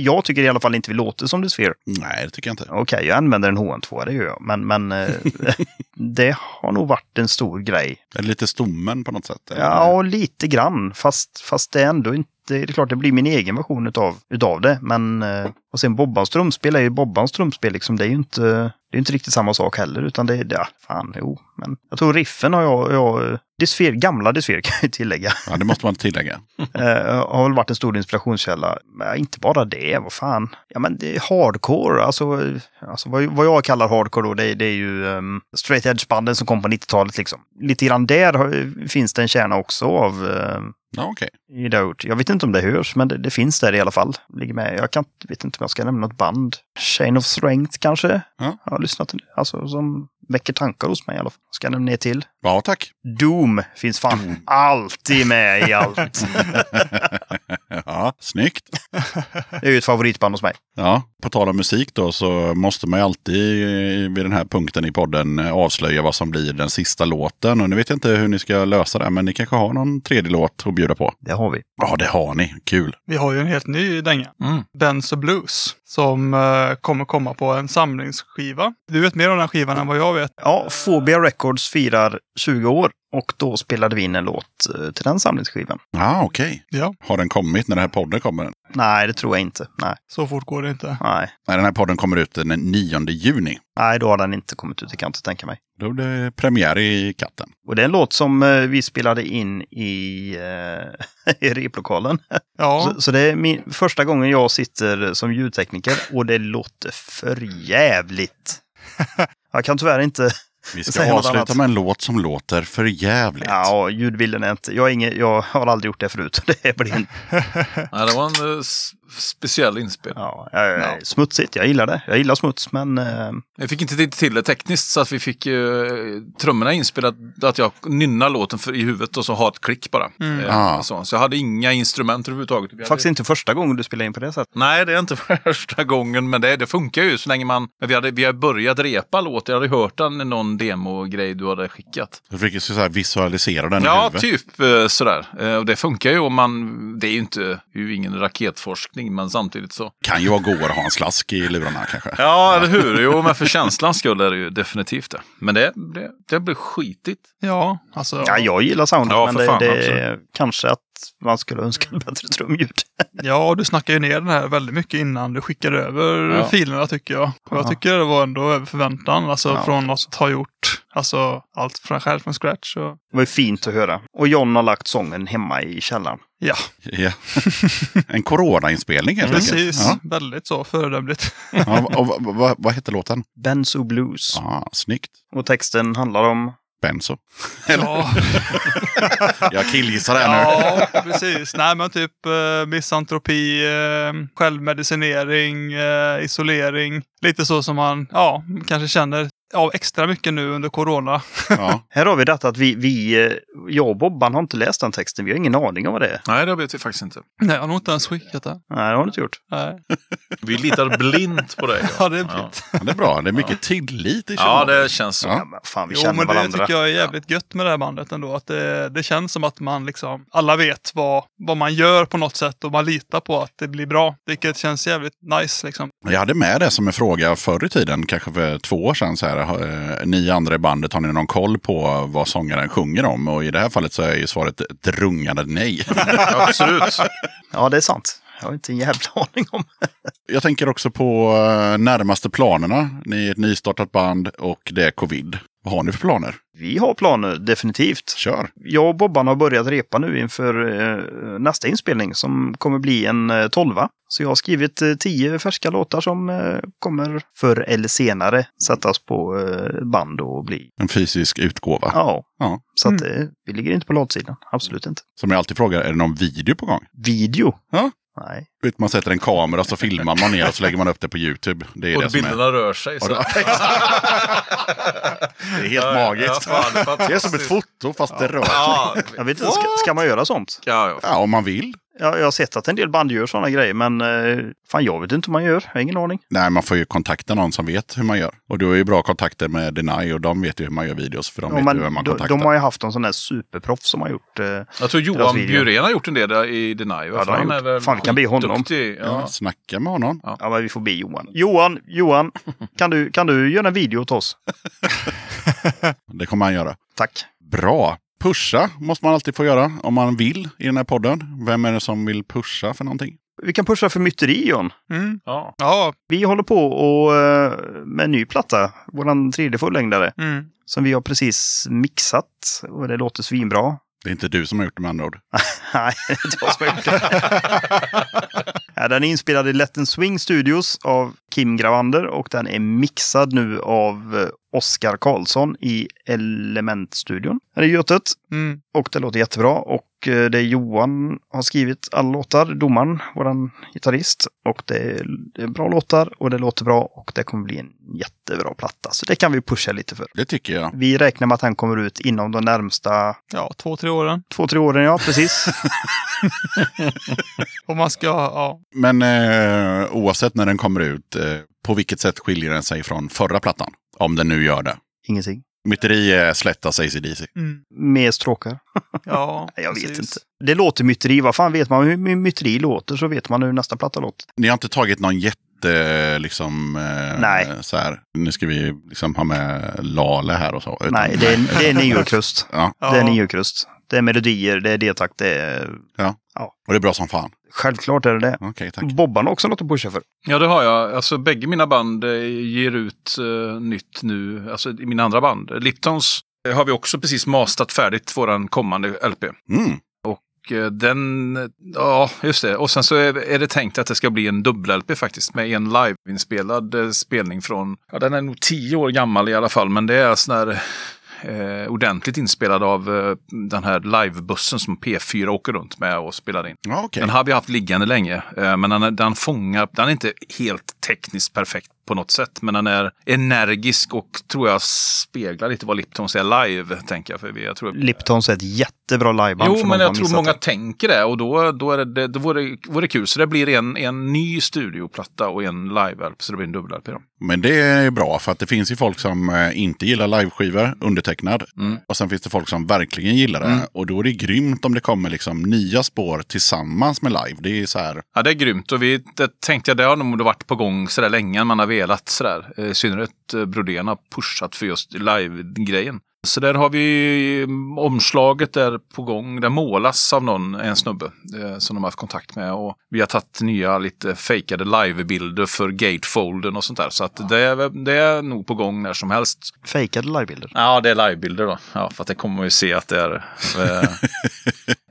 jag tycker i alla fall inte vi låter som Disfear. Nej, det tycker jag inte. Okej, jag använder en HN2, det gör jag. Men, men eh, det har nog varit en stor grej. Det lite stommen på något sätt? eller? Ja, lite grann. Fast, fast det är ändå inte... Det är klart, det blir min egen version utav, utav det. Men... eh, Och sen Bobbans trumspel är ju Bobbans trumspel. Liksom. Det är ju inte, det är inte riktigt samma sak heller. Utan det är... Ja, fan, jo. Men jag tror riffen har jag... jag Disfear, gamla Disfear kan jag tillägga. Ja, det måste man tillägga. Eh, har väl varit en stor inspirationskälla. Men inte bara det, vad fan. Ja men det är hardcore, alltså, alltså vad, vad jag kallar hardcore då, det, det är ju um, straight edge-banden som kom på 90-talet liksom. Lite grann där har, finns det en kärna också av um, Ja, i Doubt. Jag vet inte om det hörs, men det, det finns där i alla fall. Ligger med. Jag kan, vet inte om jag ska nämna något band. Chain of Strength kanske? Ja. Jag har lyssnat. Alltså som väcker tankar hos mig i alla fall. Ska jag nämna ner till. Ja, tack. Doom finns fan alltid med i allt. Ja, snyggt. Det är ju ett favoritband hos mig. Ja, på tal om musik då så måste man ju alltid vid den här punkten i podden avslöja vad som blir den sista låten. Och nu vet jag inte hur ni ska lösa det, men ni kanske har någon tredje låt att bjuda på? Det har vi. Ja, det har ni. Kul. Vi har ju en helt ny dänga. Mm. Och Blues. Som eh, kommer komma på en samlingsskiva. Du vet mer om den skivan än vad jag vet. Ja, Phobia Records firar 20 år och då spelade vi in en låt eh, till den samlingsskivan. Ja, okej. Ja, Har den kommit när den här podden kommer? Nej, det tror jag inte. Nej, så fort går det inte. nej. Nej, den här podden kommer ut den 9 juni. Nej, då har den inte kommit ut, det kan jag inte tänka mig. Då blir det premiär i katten. Och det är en låt som eh, vi spelade in i, eh, i replokalen. Ja, Så, så det är min, första gången jag sitter som ljudtekniker och det låter för jävligt. Jag kan tyvärr inte... Vi ska avsluta med en låt som låter för jävligt. Ja, ljudbilden är inte... Jag, är ingen, jag har aldrig gjort det förut. Det blir en, Nej, det var en eh, s- speciell inspel. Ja, eh, Smutsigt, jag gillar det. Jag gillar smuts, men eh, Jag fick inte till- det tekniskt så att vi fick eh, trummorna inspelat, att jag nynnar låten för, i huvudet och så ha ett klick bara. Mm. Eh, Ah. så. så jag hade inga instrument överhuvudtaget. Vi hade- faktiskt inte första gången du spelar in på det sättet. Nej, det är inte första gången, men det, det funkar ju så länge man... Vi, hade, vi har börjat repa låten, jag hade hört den i någon demogrej du hade skickat. Du fick så här visualisera den i Ja, huvudet. typ eh, sådär. Eh, Och det funkar ju om man... Det är ju inte det är ju ingen raketforskning, men samtidigt så... Kan ju vara godare att ha en slask i lurarna kanske. Ja, eller hur? Jo, men för känslans skull är det ju definitivt det. Men det, det, det blir skitigt. Ja, alltså. Ja, jag gillar soundet, Ja, men det, fan, det är kanske att man skulle önska ett bättre trumljud. Ja, och du snackar ju ner den här väldigt mycket innan du skickar över Ja. filerna tycker jag. Och jag Ja. tycker det var ändå över förväntan. Alltså Ja. från att ha gjort alltså, allt från själv från scratch. Och, Det var ju fint att höra. Och John har lagt sången hemma i källaren. ja, Ja. en coronainspelning helt enkelt. precis. Ja. Väldigt så föredömligt. Ja, och vad, vad, vad hette låten? Benzo Blues. Ja, snyggt. Och texten handlar om... Benzo. ja, Jag killgissar här nu. ja, precis. Nej, men typ eh, misantropi, eh, självmedicinering, eh, isolering. Lite så som man ja, kanske känner av extra mycket nu under corona. Ja. Här har vi detta att vi, vi, eh, jag och Bobban har inte läst den texten. Vi har ingen aning om vad det är. Nej, det vet vi faktiskt inte. Nej, jag har nog inte ens skickat det. Nej, det har du inte gjort. Nej. Vi litar blint på dig. Ja, det är ja. fint. Ja, det är bra. Det är mycket tillit i ja, det känns så. Ja. Ja, men fan, vi Jo, känner men det varandra. tycker jag är jävligt gött med det här bandet ändå. Att det, det känns som att man liksom, alla vet vad, vad man gör på något sätt och man litar på att det blir bra. Vilket känns jävligt nice liksom. Jag hade med det som en fråga förr i tiden, kanske för två år sedan. Så här, eh, ni andra i bandet, har ni någon koll på vad sångaren sjunger om? Och i det här fallet så är ju svaret ett rungande nej. Absolut. Ja, det är sant. Jag har inte en jävla aning om. Jag tänker också på eh, närmaste planerna. Ni är ett nystartat band och det är covid. Vad har ni för planer? Vi har planer, definitivt. Kör! Jag och Bobban har börjat repa nu inför eh, nästa inspelning som kommer bli en eh, tolva. Så jag har skrivit eh, tio färska låtar som eh, kommer förr eller senare sättas på eh, band och bli... En fysisk utgåva. Ja, Ja. så att eh, vi ligger inte på latsidan. Absolut inte. Som jag alltid frågar, är det någon video på gång? Video? Ja. Nej. Vet, Man sätter en kamera så filmar man ner och så lägger man upp det på YouTube. Det är Och det som är. bilderna rör sig. Så. Det- är helt magiskt. Ja, fan, Det är som ett foto fast det rör sig. Ja, Jag vet inte, ska, ska man göra sånt? ja, ja. Ja, om man vill. Jag, jag har sett att en del band gör sådana grejer, men eh, fan jag vet inte hur man gör. Jag har ingen aning. Nej, man får ju kontakta någon som vet hur man gör. Och du har ju bra kontakter med Deny och de vet ju hur man gör videos. För de Ja, vet ju hur man de, kontaktar. de har ju haft en sån där superproffs som har gjort... Eh, Jag tror Johan. Bjurén har gjort en del där i Deny. Ja, har han är väl Fan, vi kan be honom. Ja, Ja. snacka med honom. ja, men vi får be Johan. Johan, Johan, kan du, kan du göra en video åt oss? Det kommer han göra. Tack. Bra. Pusha måste man alltid få göra om man vill i den här podden. Vem är det som vill pusha för någonting? Vi kan pusha för myteri, John. Mm. Ja. Ja, Vi håller på och, eh, med en ny platta, vår tredje fullängdare, mm. som vi har precis mixat och det låter svinbra. Det är inte du som har gjort det med andra ord. Nej, det är inte jag som har gjort det. ja, den är inspelad i Let Swing Studios av Kim Gravander och den är mixad nu av eh, Oskar Karlsson i Element-studion här i Götet. Mm. Och det låter jättebra. Och eh, det är Johan har skrivit alla låtar, domaren, våran gitarrist. Och det är, det är bra låtar och det låter bra och det kommer bli en jättebra platta. Så det kan vi pusha lite för. Det tycker jag. Vi räknar med att den kommer ut inom de närmsta ja, två, tre åren. två, tre åren. Ja, precis. Om man ska, ja. Men eh, oavsett när den kommer ut, eh, på vilket sätt skiljer den sig från förra plattan? Om den nu gör det. Ingenting. Myteri är slättas ACDC. Mm. Mer stråkar. Ja, Nej, Jag vet precis. inte. Det låter myteri. Vad fan vet man hur my- myteri låter så vet man hur nästa platta låter. Ni har inte tagit någon jätte, liksom, eh, Nej. så här, nu ska vi liksom ha med Lale här och så. utan- Nej, det är, det är neokrust. Ja, Det är neokrust. Det är melodier, det är D-takt, det är... och det är bra som fan. Självklart är det det. Okej, tack. Bobban har också något att pusha för. Ja, det har jag. Alltså, bägge mina band eh, ger ut eh, nytt nu. Alltså i mina andra band. Liptons eh, har vi också precis mastat färdigt våran kommande LP. Mm. Och eh, den, ja just det. Och sen så är, är det tänkt att det ska bli en dubbel-LP faktiskt. Med en liveinspelad eh, spelning från, ja den är nog tio år gammal i alla fall. Men det är sån här eh, ordentligt inspelad av eh, den här livebussen som P4 åker runt med och spelar in. Ja, okej. Den har vi haft liggande länge, eh, men den, den fångar, den är inte helt tekniskt perfekt på något sätt, men den är energisk och tror jag speglar lite vad Liptons är live, tänker jag. För vi, jag tror, Liptons är ett jättebra liveband. Jo, men jag tror många det. tänker det och då, då, är det, det, då vore, det- vore det kul. Så det blir en, en ny studioplatta och en live-LP, så det blir en dubbel-LP. Men det är bra för att det finns ju folk som eh, inte gillar liveskivor, undertecknad. Mm. Och sen finns det folk som verkligen gillar det. Mm. Och då är det grymt om det kommer liksom nya spår tillsammans med live. Det är så här, Ja, det är grymt och vi det tänkte jag, det har nog varit på gång sådär länge man har velat sådär. Eh, I synnerhet eh, Brodén har pushat för just live-grejen. Så där har vi omslaget där på gång. Det målas av någon, en snubbe eh, som de har haft kontakt med. Och vi har tagit nya lite fejkade livebilder för gatefolden och sånt där. Så att det, är, det är nog på gång när som helst. Fejkade livebilder? Ja, det är livebilder då. Ja, för att det kommer man ju se att det är.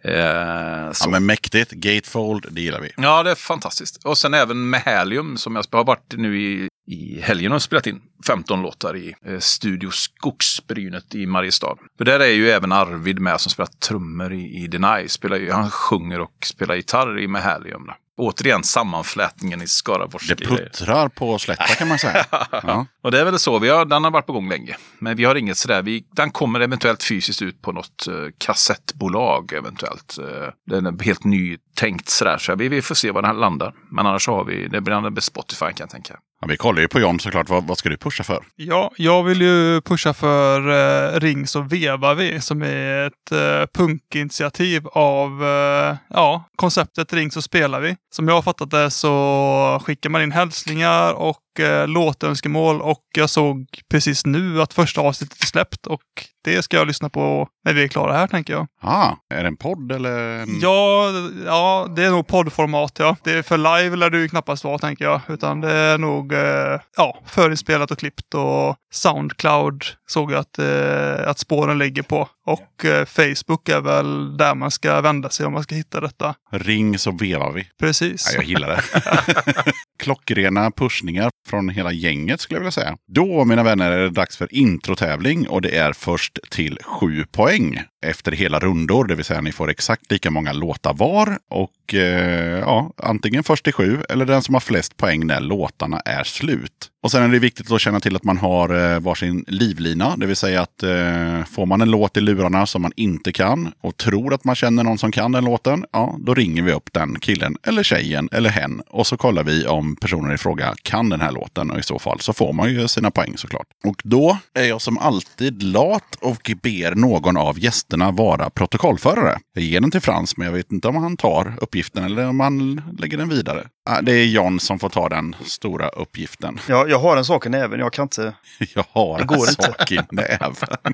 Eh, eh, ja men mäktigt. Gatefold, det gillar vi. Ja, det är fantastiskt. Och sen även med Helium som jag har varit nu i, i helgen och spelat in 15 låtar i eh, Studio Skogsbrynet i Mariestad. För där är ju även Arvid med som spelar trummor i, i Deny. Spelar ju, han sjunger och spelar gitarr i. Då. Återigen sammanflätningen i skaraborgska Det puttrar på slätta kan man säga. Ja. Och det är väl så, vi har, den har varit på gång länge. Men vi har inget sådär, vi, den kommer eventuellt fysiskt ut på något eh, kassettbolag eventuellt. Eh, den är helt nytänkt sådär, så vi, vi får se var den här landar. Men annars har vi, det blir det Spotify kan jag tänka. Ja, vi kollar ju på John såklart. Vad, vad ska du pusha för? Ja, jag vill ju pusha för eh, Ring så vevar vi som är ett eh, punkinitiativ av eh, ja, konceptet Ring så spelar vi. Som jag har fattat det så skickar man in hälsningar och eh, låtönskemål och jag såg precis nu att första avsnittet är släppt och det ska jag lyssna på när vi är klara här tänker jag. Ah, är det en podd eller? En... Ja, ja, det är nog poddformat ja. Det är för live lär ju knappast vara tänker jag. Utan det är nog eh, ja, förinspelat och klippt och Soundcloud såg jag att, eh, att spåren ligger på. Och eh, Facebook är väl där man ska vända sig om man ska hitta detta. Ring så vevar vi. Precis. Ja, jag gillar det. Klockrena pushningar från hela gänget skulle jag vilja säga. Då, mina vänner, är det dags för introtävling och det är först till sju poäng efter hela rundor. Det vill säga ni får exakt lika många låtar var och eh, ja, antingen först till sju eller den som har flest poäng när låtarna är slut. Och sen är det viktigt att känna till att man har eh, varsin livlina. Det vill säga att eh, får man en låt i lurarna som man inte kan och tror att man känner någon som kan den låten, ja, då ringer vi upp den killen eller tjejen eller hen och så kollar vi om personen i fråga kan den här låten och i så fall så får man ju sina poäng såklart. Och då är jag som alltid lat och ber någon av gästerna vara protokollförare. Jag ger den till Frans, men jag vet inte om han tar uppgiften eller om han lägger den vidare. Ah, Det är John som får ta den stora uppgiften. Ja, jag har en sak i näven, jag kan inte... Jag har Det går en inte. sak i näven.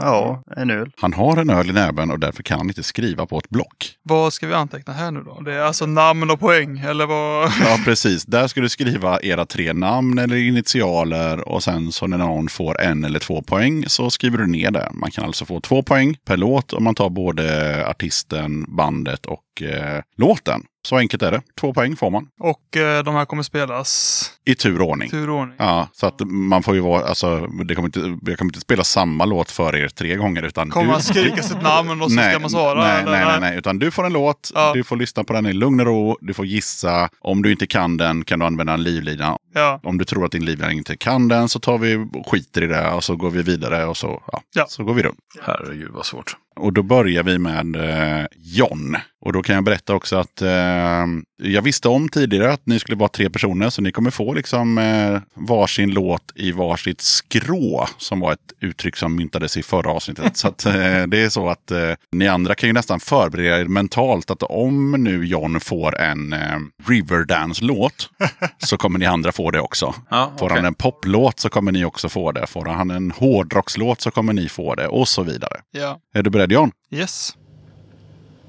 Ja, en öl. Han har en öl i näven och därför kan han inte skriva på ett block. Vad ska vi anteckna här nu då? Det är alltså namn och poäng eller vad? Ja, precis. Där ska du skriva era tre namn eller initialer och sen så när någon får en eller två poäng så skriver du ner det. Man kan alltså få två poäng per låt om man tar både artisten, bandet och eh, låten. Så enkelt är det. Två poäng får man. Och eh, de här kommer spelas I tur och ordning. i tur och ordning. Ja, så att man får ju vara, alltså, det kommer inte, jag kommer inte spela samma låt för er tre gånger. Utan Kommer du, man skrika sitt namn och så ska man svara? Nej, eller? nej, nej, nej, utan du får en låt, Ja. du får lyssna på den i lugn och ro, du får gissa. Om du inte kan den kan du använda en livlina. Ja. Om du tror att din livlina inte kan den så tar vi och skiter i det och så går vi vidare och så, ja, Ja. så går vi runt. Herregud vad svårt. Och då börjar vi med eh, John. Och då kan jag berätta också att eh, jag visste om tidigare att ni skulle vara tre personer. Så ni kommer få liksom eh, varsin låt i varsitt skrå. Som var ett uttryck som myntades i förra avsnittet. så att, eh, det är så att eh, ni andra kan ju nästan förbereda er mentalt. Att om nu John får en eh, Riverdance-låt. så kommer ni andra få det också. Ja, Får okej. han en poplåt så kommer ni också få det. Får han en hårdrockslåt så kommer ni få det. Och så vidare. Ja. Är du beredd John? Yes.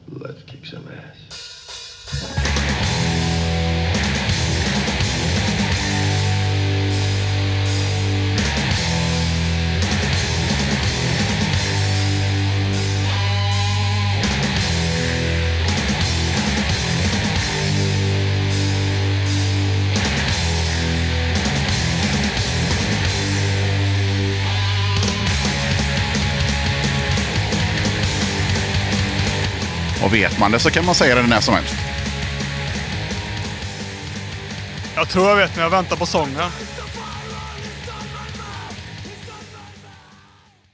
Let's kick some ass. Och vet man det så kan man säga det när som helst. Jag tror jag vet, men jag väntar på sången.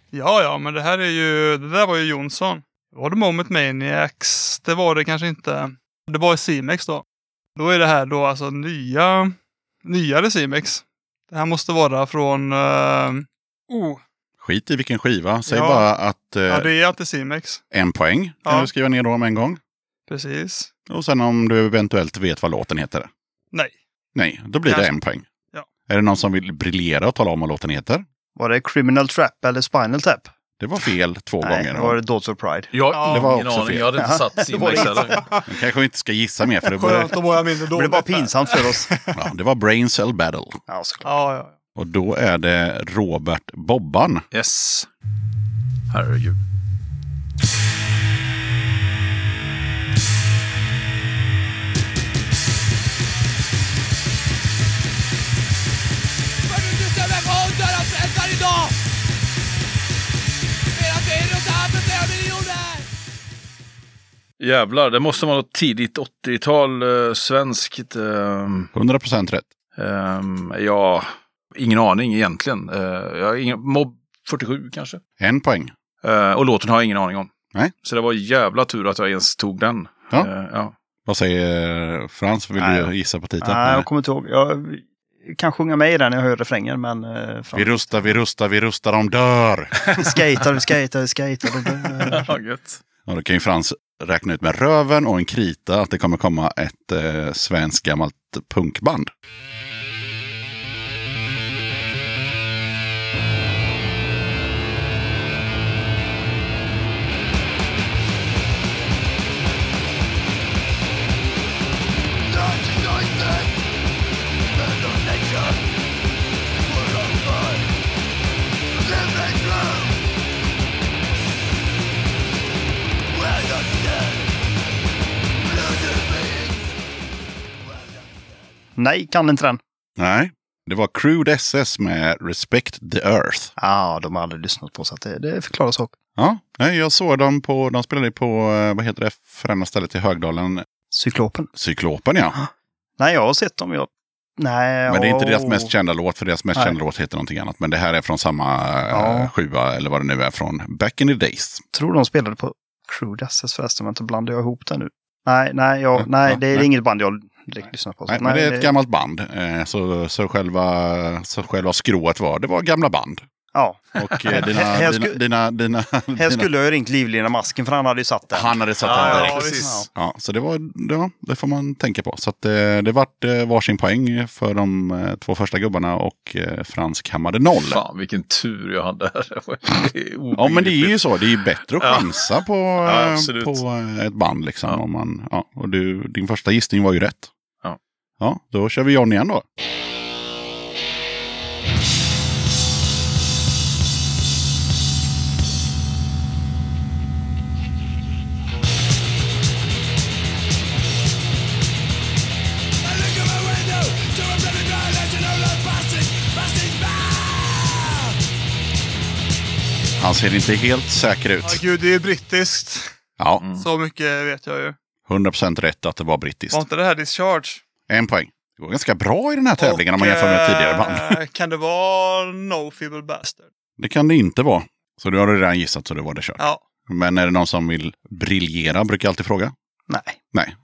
Ja, ja, men det här är ju... Det där var ju Jonsson. Var det Moment Maniacs? Det var det kanske inte. Det var C-Mex då. Då är det här då alltså nya... Nyare C-Mex. Det här måste vara från... Uh, oh, Skit i vilken skiva. Säg Ja. bara att eh, ja, det är inte C-Mex. en poäng kan Ja. du skriva ner då om en gång. Precis. Och sen om du eventuellt vet vad låten heter. Nej. Nej, då blir det Kanske. en poäng. Ja. Är det någon som vill briljera och tala om vad låten heter? Var det Criminal Trap eller Spinal Tap? Det var fel två Nej, gånger. det var det Dots of Pride. Jag Det har var ingen också aning. fel. Jag hade inte satt Det det. heller. Man kanske vi inte ska gissa mer för det, Det blir dåligt. bara pinsamt för oss. ja, det var Brain Cell Battle. Ja, såklart. Ja, ja. Och då är det Robert Bobban. Yes. Herregud. Jävlar, det måste vara något tidigt 80-tal eh, svenskt. ehm, 100% rätt. ehm, ja, ingen aning egentligen. Uh, jag har ingen, Mob 47 kanske. En poäng. Eh, och låten har jag ingen aning om. Nej. Så det var jävla tur att jag ens tog den. Ja. Eh, ja. Vad säger Frans? Vill Nej. du gissa på titeln? Nej, jag kommer inte ihåg. Jag kan sjunga med i den när jag hör refrängen, men... Eh, Vi rustar, vi rustar, vi rustar, de dör. skater, skater, skater. Ja, gött. Ja, då kan ju Frans räkna ut med röven och en krita att det kommer komma ett eh, svenskt gammalt punkband. Nej, kan inte den. Nej, det var Crude SS med Respect the Earth. Ja, de har aldrig lyssnat på så att det, det förklarar saker. Ja, nej, jag såg dem på, de spelade på, eh, vad heter det, förändrade stället i Högdalen, Cyklopen. Cyklopen ja. Nej, jag har sett dem. Jag... Nej, Men det är inte deras mest kända låt, för deras mest Nej. kända låt heter någonting annat. Men det här är från samma eh, Ja. sjua, eller vad det nu är, från Back in the Days. tror de spelade på Crude SS förresten, men inte blandar jag ihop det nu. Nej, nej, jag, Ja, nej det är nej. inget band jag direkt lyssnar på. Så Nej, men det är ett gammalt band. Eh, Så, så, själva, så själva skrået var, det var gamla band. Ja, Och eh, dina, Här sku- dina, dina, här dina, skulle jag ha ringt Livlina Masken för han hade ju satt den. han hade satt Ja, den ja, precis. Ja, så det var, ja, det får man tänka på. Så att, eh, det vart varsin poäng för de två första gubbarna och Fransk hammade noll. Fan vilken tur jag hade. Det Ja, men det är ju så. Det är ju bättre att chansa på, Ja, på ett band. Liksom, Ja. om man, ja, och du, din första gissning var ju rätt. Ja. Ja, då kör vi John igen då. Han ser inte helt säker Ja, ut. gud, det är brittiskt. Ja, Så mycket vet jag ju. 100% rätt att det var brittiskt. Var inte det här Discharge? En poäng. Det går ganska bra i den här tävlingen om man jämför med tidigare band. eh, Kan det vara No Feeble Bastard? Det kan det inte vara. Så du har redan gissat så det var det kört. Ja. Men är det någon som vill briljera brukar jag alltid fråga. Nej.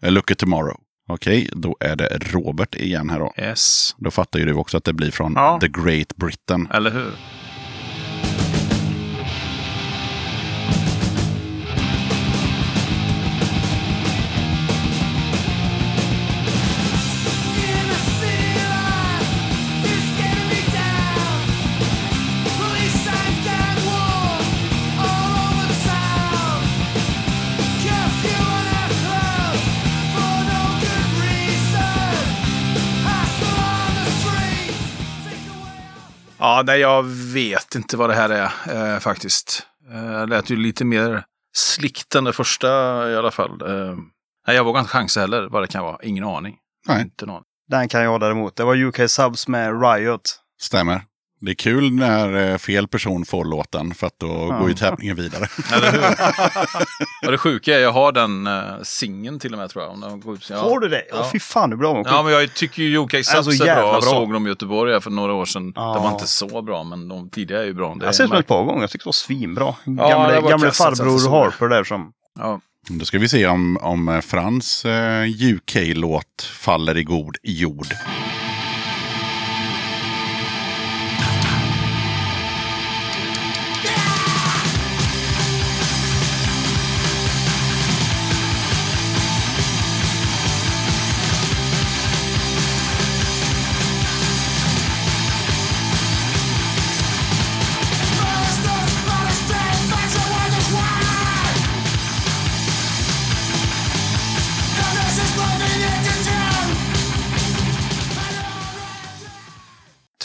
Nej, look at tomorrow. Okej, då är det Robert igen här då. Yes. Då fattar ju du också att det blir från Ja. The Great Britain. Eller hur? Ja, nej, jag vet inte vad det här är eh, faktiskt. Eh, Det lät ju lite mer slickt än det första i alla fall. Eh, nej, jag vågar inte chansa heller vad det kan vara. Ingen aning. Nej. Inte någon. Den kan jag däremot. Det var UK Subs med Riot. Stämmer. Det är kul när eh, fel person får låten för att då Ja. går ju tävlingen vidare. Eller hur? ja, det sjuka är jag har den uh, singeln till och med tror jag. Om den går ut. Ja. Har du det? Ja. Åh, fy fan, du blir avundsjuk. Ja, men jag tycker ju UK Subs Alltså, är jävla bra. Jag bra. såg dem i Göteborg för några år sedan. Ja. De var inte så bra, men de tidiga är ju bra. Det Jag har sett dem är ett par gånger. Jag tycker det var svinbra. Ja, Gamle, det var gamle klassat, så att det farbror Harper där som... Ja. Då ska vi se om, om eh, Frans eh, UK-låt faller i god jord.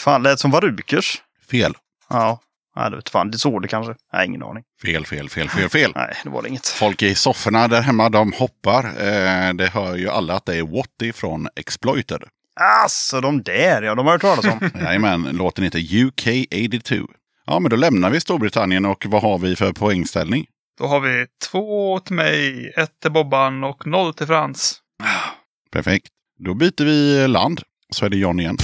Fan, lät som Varukers. Fel. Ja. Nej, det vet fan. Det såg det kanske. Nej, ingen aning. Fel, fel, fel, fel, fel. Nej, det var det inget. Folk i sofforna där hemma, de hoppar. Eh, det hör ju alla att det är Watty från Exploited. Alltså, de där ja, de har jag hört talas om. Jajamän, låten heter UK82. Ja, men då lämnar vi Storbritannien och vad har vi för poängställning? Då har vi två till mig, ett till Bobban och noll till Frans. Perfekt. Då byter vi land. Så är det John igen.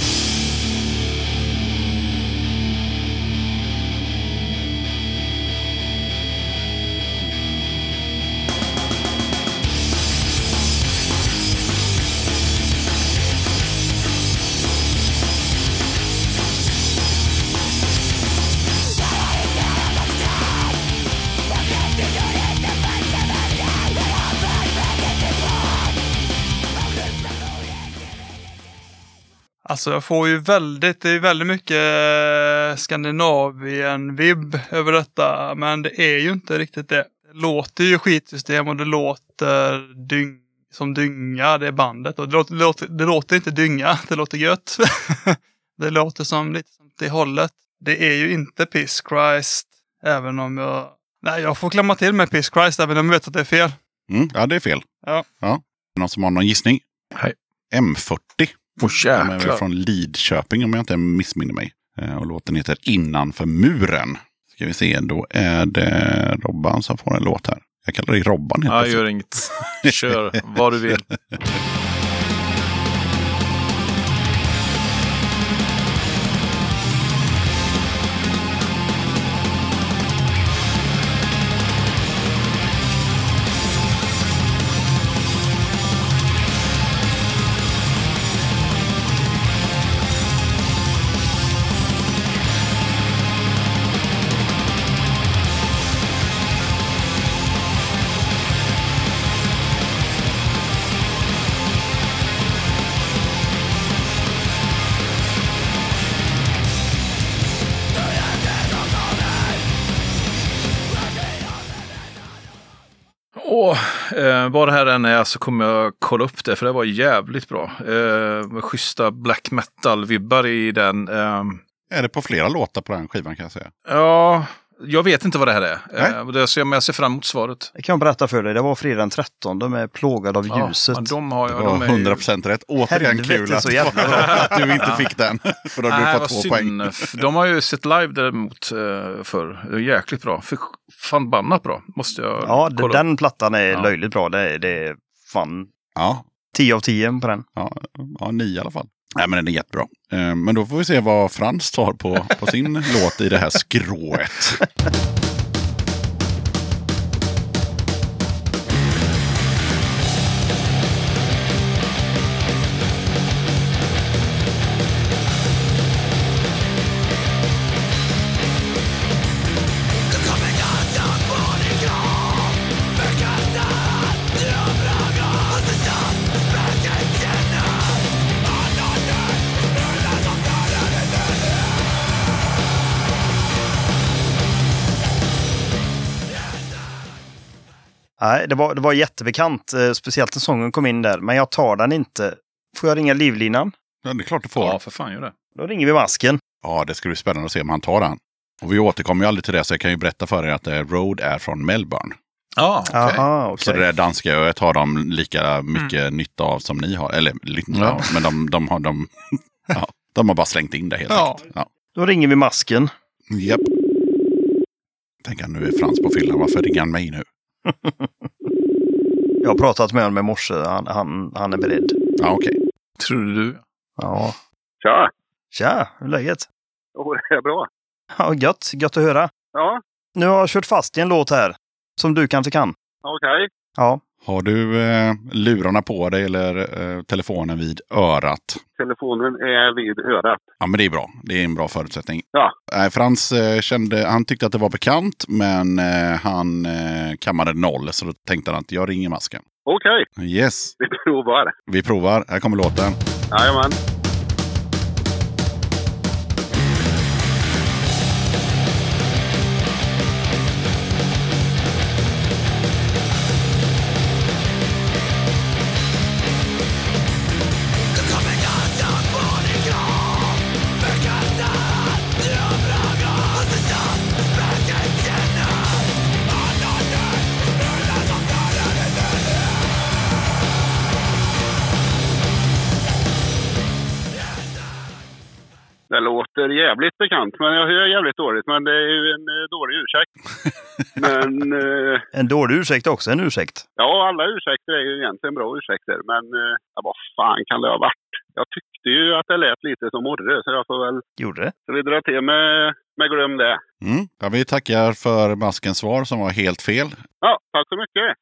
Alltså jag får ju väldigt, det är väldigt mycket eh, Skandinavien-vibb över detta. Men det är ju inte riktigt det. Det låter ju skitsystem och det låter dyng, som dynga, det är bandet. Och det, låter, det, låter, det låter inte dynga, det låter gött. det låter som lite som det hållet. Det är ju inte Piss Christ, även om jag... Nej, jag får klämma till med Piss Christ, även om jag vet att det är fel. Mm, ja, det är fel. Ja. ja. Någon som har någon gissning? Nej. M40. Åh De är väl från Lidköping om jag inte missminner mig. Eh, Och låten heter Innanför muren. Ska vi se, då är det Robban som får en låt här. Jag kallar dig Robban helt Ja, gör inget. Kör vad du vill. Eh, vad det här än är så kommer jag kolla upp det för det var jävligt bra. Eh, med schyssta black metal-vibbar i den. Eh, Är det på flera låtar på den skivan kan jag säga. ja, jag vet inte vad det här är. Nej. Eh, men jag ser fram emot svaret. Det kan jag berätta för dig. Det var fredag den 13 med Plågad av Ja, ljuset. men de har var de är ju- 100% rätt. Återigen kul att, att du inte fick den. För då hade Nej, du fått två synd. poäng. De har ju sett live däremot eh, är jäkligt bra. För förbannat bra. Måste jag Ja, kolla den plattan är Ja. löjligt bra. Det är, det är fan Ja, 10 av 10 på den. ja, ja, nio i alla fall. Nej, men den är jättebra. Eh, Men då får vi se vad Frans tar på, på sin låt i det här skrået. Nej, det var, det var jättebekant. Eh, speciellt när sången kom in där. Men jag tar den inte. Får jag ringa livlinan? Ja, det är klart du får. Ja, Ja, för fan gör det. Då ringer vi masken. det ska bli spännande att se om han tar den. Och vi återkommer ju aldrig till det, så jag kan ju berätta för er att eh, Road är från Melbourne. Ja, okej. Aha, okej. Så det där danska öet har de lika mycket nytta av som ni har. Eller lite, Ja. ja. men de, de har de, ja, de har bara slängt in det helt Ja. enkelt. Ja. Då ringer vi masken. Japp. Tänk nu är Frans på fyllan. Varför ringer han mig nu? Jag har pratat med honom i morse. Han, han, han är beredd. Ja, okej. Tror du? Ja. Tja! Tja, hur är läget? Jo, det är bra. Ja, gött. Gött att höra. Ja, Nu har jag kört fast i en låt här. Som du kanske kan. okej. Ja. Har du eh, lurarna på dig eller eh, telefonen vid örat? Telefonen är vid örat. Ja, men det är bra. Det är en bra förutsättning. Ja. Nej, Frans eh, kände, han tyckte att det var bekant, men eh, han eh, kammade noll. Så då tänkte han att jag ringer masken. Okej, Yes, vi provar. vi provar. Här kommer låten. Jajamän. Låter jävligt bekant, men jag hör jävligt dåligt. Men det är ju en eh, dålig ursäkt. Men eh, En dålig ursäkt också en ursäkt. ja, alla ursäkter är ju egentligen bra ursäkter. Men eh, ja, vad fan kan det ha varit? Jag tyckte ju att det lät lite som Orre, så jag får väl... Gjorde det? Så vi drar till med, med glöm det. Mm. Ja, vi tackar för maskens svar som var helt fel. Ja, tack så mycket.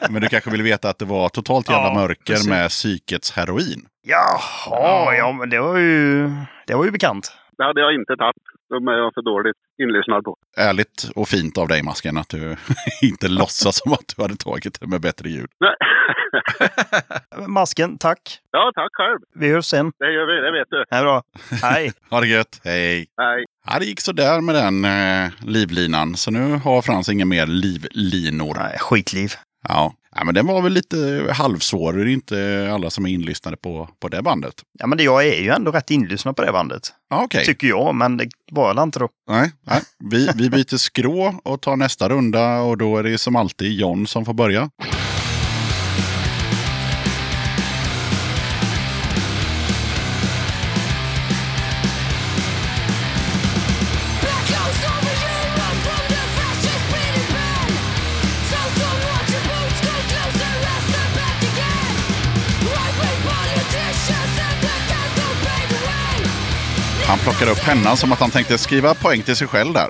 Men du kanske vill veta att det var totalt jävla Ja, mörker precis. med psykets heroin. Jaha, ja men det var ju, det var ju bekant. Det hade jag inte tagit. De är jag för dåligt inlyssnad på. Ärligt och fint av dig, Masken, att du inte låtsas som att du hade tagit det med bättre ljud. Nej. Masken, tack. ja, tack själv. Vi hörs sen. Det gör vi, det vet du. Det är bra. Hej. Ha det gött, hej! Hej. Ja, det gick så där med den eh, livlinan, så nu har Frans inga mer livlinor. Nej, skitliv. Ja. ja, men den var väl lite halvsvår. Det är inte alla som är inlyssnade på, på det bandet. Ja men det, jag är ju ändå rätt inlyssnad på det bandet. Ja, okej. Tycker jag, men det var jag inte då. Nej, nej. Vi, vi byter skrå och tar nästa runda och då är det som alltid John som får börja. Han plockar upp pennan som att han tänkte skriva poäng till sig själv där.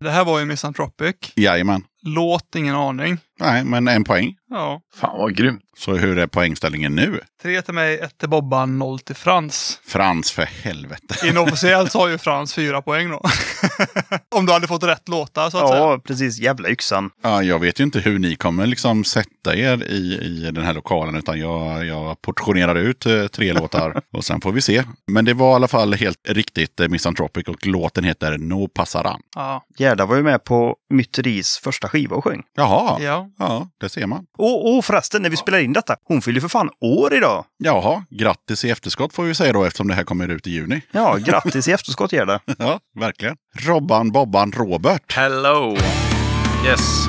Det här var ju Misanthropic. Jajamän. Låt, ingen aning. Nej, men en poäng. Ja. Fan vad grymt. Så hur är poängställningen nu? Tre till mig, ett till Bobban, noll till Frans. Frans för helvete. Inofficiellt så har ju Frans fyra poäng då. Om du hade fått rätt låtar så att säga. Ja, precis. Jävla yxan. Ja, jag vet ju inte hur ni kommer liksom sätta er i, i den här lokalen. Utan jag, jag portionerar ut eh, tre låtar och sen får vi se. Men det var i alla fall helt riktigt eh, Misanthropic och låten heter No Passaran. Ja. Gerda var ju med på Mytteris första skiva och sjöng. Jaha, Ja. Ja, det ser man. Och, och förresten, när vi spelar in detta, hon fyller för fan år idag. Jaha, grattis i efterskott får vi säga då eftersom det här kommer ut i juni. Ja, grattis i efterskott Gerda. Ja, verkligen. Robban, Bobban, Robert. Hello! Yes.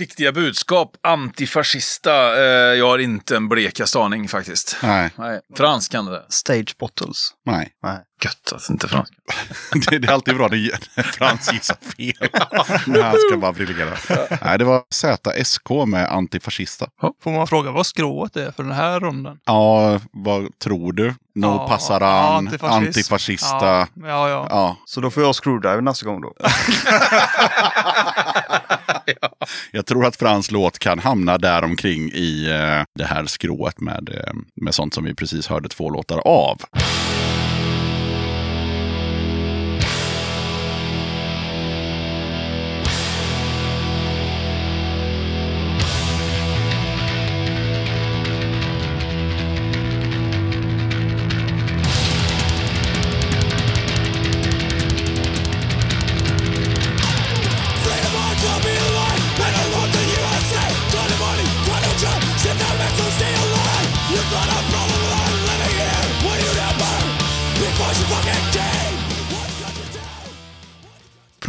Viktiga budskap, antifascista. Eh, jag har inte en blekaste aning faktiskt. Nej, Nej. Fransk kan det. Stage Bottles. nej. Nej. Gött att inte fransk. Det, det är alltid bra när Frans gissar fel. När han ska bara briljera. Nej, det var ZSK med antifascista. Får man fråga vad skrået är för den här rundan? Ja, vad tror du? No Ja, passaran, antifascism. antifascista. Ja, ja. ja. Ja, Så då får jag screwdriver nästa gång då. jag tror att Frans låt kan hamna där omkring i eh, det här skrået med, eh, med sånt som vi precis hörde två låtar av.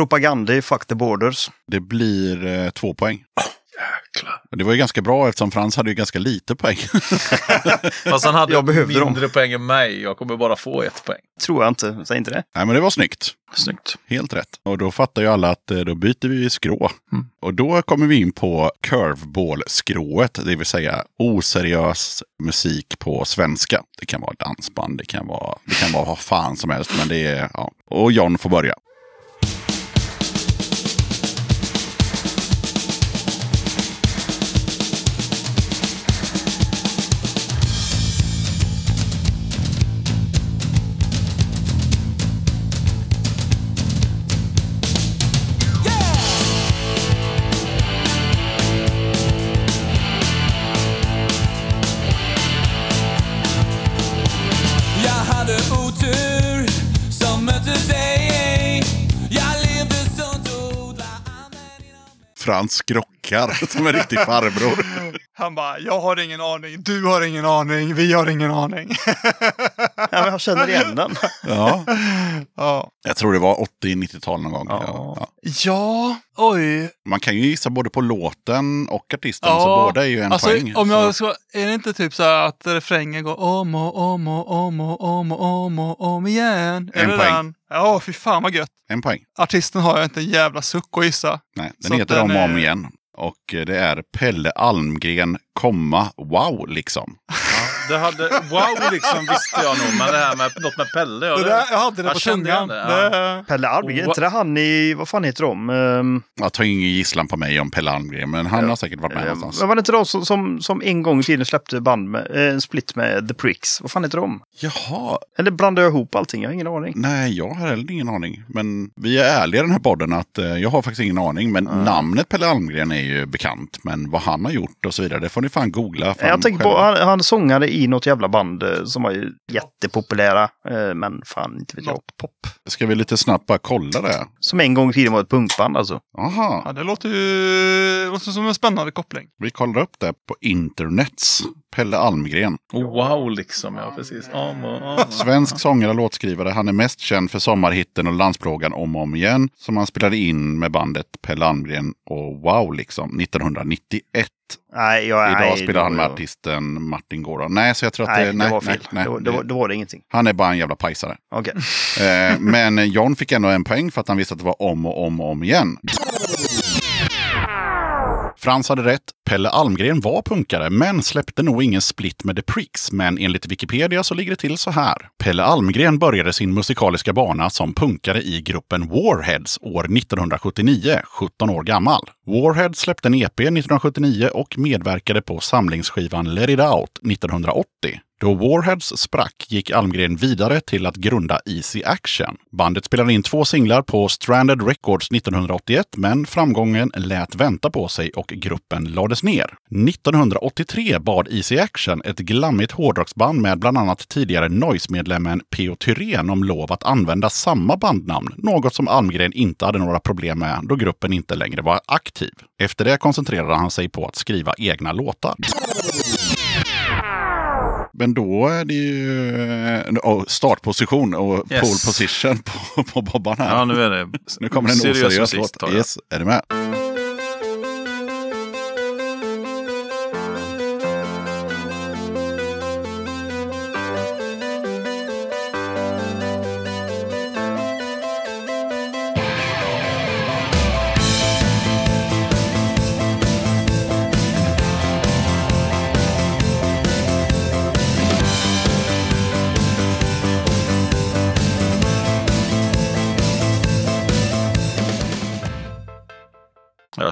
propaganda i Fuck the Borders. Det blir eh, två poäng. Jäklar. Det var ju ganska bra eftersom Frans hade ju ganska lite poäng. Fast han hade Jag behövde dem. mindre poäng än mig. Jag kommer bara få ett poäng. Tror jag inte. Säg inte det. Nej men det var snyggt. Snyggt. Helt rätt. Och då fattar ju alla att eh, då byter vi skrå. Och då kommer vi in på curveball-skrået, det vill säga oseriös musik på svenska. Det kan vara dansband, det kan vara, det kan vara vad fan som helst. Men det är, ja. Och John får börja. Frans skrockar som en riktig farbror. Han bara, jag har ingen aning, du har ingen aning, vi har ingen aning. Ja, men jag känner igen den. Ja. ja. Jag tror det var 80-90-tal någon gång. Ja. Ja. ja, oj. Man kan ju gissa både på låten och artisten, så Ja, båda är ju en alltså, poäng. Om så. jag ska, är det inte typ så här att refrängen går om och om och om och om och om och om igen? Är En det poäng. den? Ja, fy fan vad gött. En poäng. Artisten har jag inte en jävla suck att gissa. Nej, den Så heter den om och om igen. Och eh, det är Pelle Almgren, komma, wow liksom. Det hade, wow liksom visste jag nog, men det här med något med Pelle. Ja, Det där, jag hade det på kände tungan. det, ja. Pelle Almgren, inte det han i, vad fan heter de? Um, Jag tar ingen gisslan på mig om Pelle Almgren, men han har säkert varit med eh, någonstans. men var det inte de som, som, som en gång i tiden släppte band med, eh, en split med The Pricks? Vad fan heter de? Jaha, Eller blandar jag ihop allting? Jag har ingen aning. nej, jag har heller ingen aning. Men vi är ärliga i den här podden att eh, jag har faktiskt ingen aning. Men namnet Pelle Almgren är ju bekant. Men vad han har gjort och så vidare, det får ni fan googla fram Jag tänker på, han, han sångade i något jävla band eh, som var ju jättepopulära. eh, Men fan, inte vet jag. Pop. Ska vi lite snabbt bara kolla det? Som en gång i tiden var ett punkband alltså. Aha, Ja, det låter ju låter som en spännande koppling. vi kollar upp det på internets. Pelle Almgren. Wow liksom, ja precis. Om och om. Svensk sångare och låtskrivare. Han är mest känd för sommarhitten och landsplågan Om och om igen. Som han spelade in med bandet Pelle Almgren och Wow liksom 1991. Nej, jag, Idag nej, spelar han med artisten Martin Gordon. Nej, så jag tror att Nej, det, det nej, var nej, fel. nej, då, då, då var det ingenting. Han är bara en jävla pajsare. Okej. Eh, men John fick ändå en poäng för att han visste att det var om och om och om igen. Frans hade rätt. Pelle Almgren var punkare, men släppte nog ingen split med The Pricks. Men enligt Wikipedia så ligger det till så här. Pelle Almgren började sin musikaliska bana som punkare i gruppen Warheads år 1979, 17 år gammal. Warheads släppte en EP 1979 och medverkade på samlingsskivan Let It Out 1980. Då Warheads sprack gick Almgren vidare till att grunda Easy Action. Bandet spelade in två singlar på Stranded Records 1981, men framgången lät vänta på sig och gruppen lades ner. 1983 bad Easy Action, ett glammigt hårdrocksband med bland annat tidigare Noise-medlemmen P.O. Thyrén om lov att använda samma bandnamn, något som Almgren inte hade några problem med då gruppen inte längre var aktiv. Efter det koncentrerade han sig på att skriva egna låtar. Men då är det ju eh, oh, startposition och Yes. pole position på, på Bobban här. Ja, nu är det Nu kommer en seriös oseriös låt. Yes, är du med?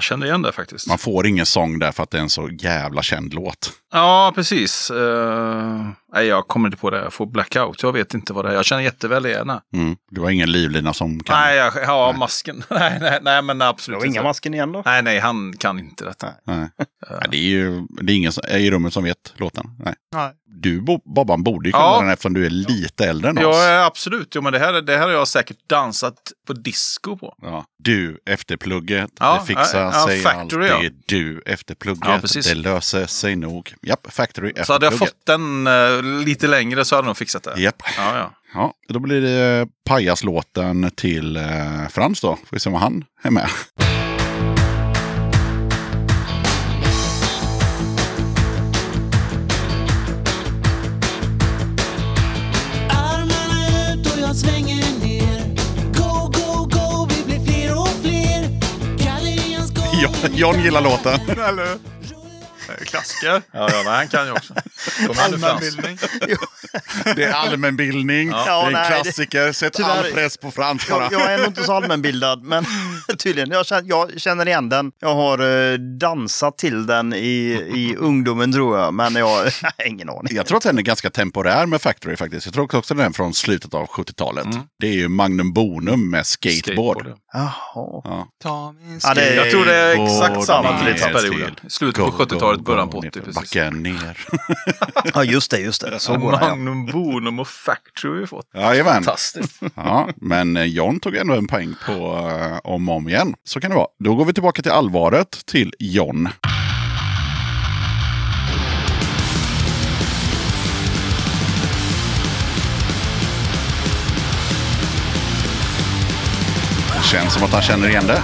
Jag kände igen det faktiskt. Man får ingen sång där för att det är en så jävla känd låt. Ja, precis. Uh, nej, jag kommer inte på det. Jag får blackout. Jag vet inte vad det är. Jag känner jätteväl igen det. Mm. Du har ingen livlina som kan... Nej, jag, ja, masken. nej, nej, nej, men absolut Det var inga masken igen då? Nej, nej, han kan inte detta. Nej. Ja, det är ju det är ingen i rummet som vet låten. Nej. Nej. Du Bo- Bobban borde ju kunna Ja. den eftersom du är lite äldre än oss. Ja, eh, absolut. Jo, men det här, det här har jag säkert dansat på disco på. Ja. Du efter plugget, Ja, det fixar ja, sig Factory, alltid. ja. Du efter plugget, det löser sig nog. Japp, Factory efter Så hade jag plugget. fått den, eh, lite längre så hade de fixat det. Japp. Ja, ja. Ja, då blir det pajaslåten till eh, Frans då. Får vi se om han är med. John gillar låten. Eller? Klassiker. Ja, ja, men han kan ju också. Allmänbildning. Det är allmänbildning. Ja, det är en nej, det- klassiker. Sätt Tyvärr- all press på Frans bara. Jag, jag är nog inte så allmänbildad, men tydligen. Jag känner, jag känner igen den. Jag har eh, dansat till den i, i ungdomen tror jag, men jag har ingen aning. Jag tror att den är ganska temporär med Factory faktiskt. Jag tror också den är från slutet av 70-talet. Det är ju Magnum Bonum med skateboard. Skateboard, Jaha. Ja. Ta min Ja, är- Jag tror det är exakt samma tidsperiod. Slutet på Go, 70-talet, go, början på ner 80. för Precis. Ner. Ja, just det, just det. Så går det. Ja. Magnum Bonum och Factory har vi fått. Jajamän. Fantastiskt. Ja, men eh, John tog ändå en poäng på eh, om och om igen. Så kan det vara. Då går vi tillbaka till allvaret till John. Känns som att han känner igen det.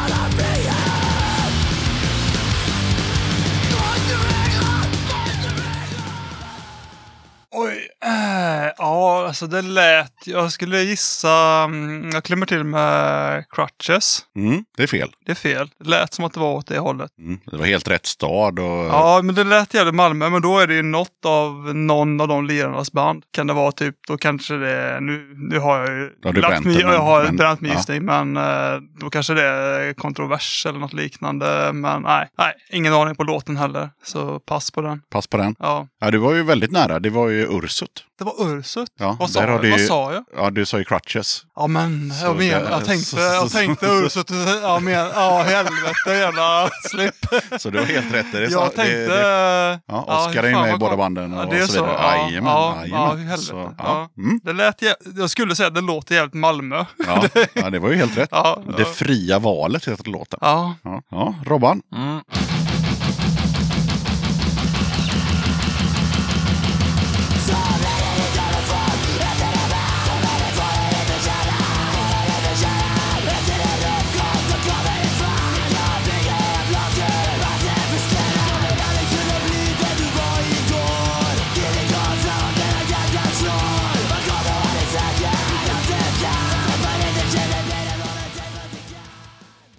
Oj. Äh, ja, alltså det lät... Jag skulle gissa... mm, Jag klämmer till med Crutches. Mm, det är fel. Det är fel. Det lät som att det var åt det hållet. Mm, det var helt rätt stad. Och... Ja, men det lät jävligt Malmö. Men då är det ju något av någon av de lirarnas band. Kan det vara typ, då kanske det nu, nu har jag ju Har du lagt mig- jag har men- bränt min ja. gissning, men eh, då kanske det är kontrovers eller något liknande. Men nej, nej, ingen aning på låten heller. Så pass på den. Pass på den. Ja, Ja, du var ju väldigt nära. Det var ju Ursut. det var Ursut. Ja, vad, sa, du vad sa jag? Ja, du sa ju Crutches. Ja men, Så jag menar, det- jag tänkte, så- jag så- tänkte Ursut. Ja, men, ja helvete jävla slipp. Så du har helt rätt. Det är så- Jag tänkte... Det, det, ja, ja, Oscar hur är med i båda banden och, Ja, det är så vidare. så. Ja, Jajamän, ja, jajamän. ja. Så, Ja. ja. Mm. Det lät, jag skulle säga att det låter jävligt Malmö. Ja, ja, det var ju helt rätt. Ja, det ja. fria valet heter låten. Ja. Ja, ja. Robban? Mm.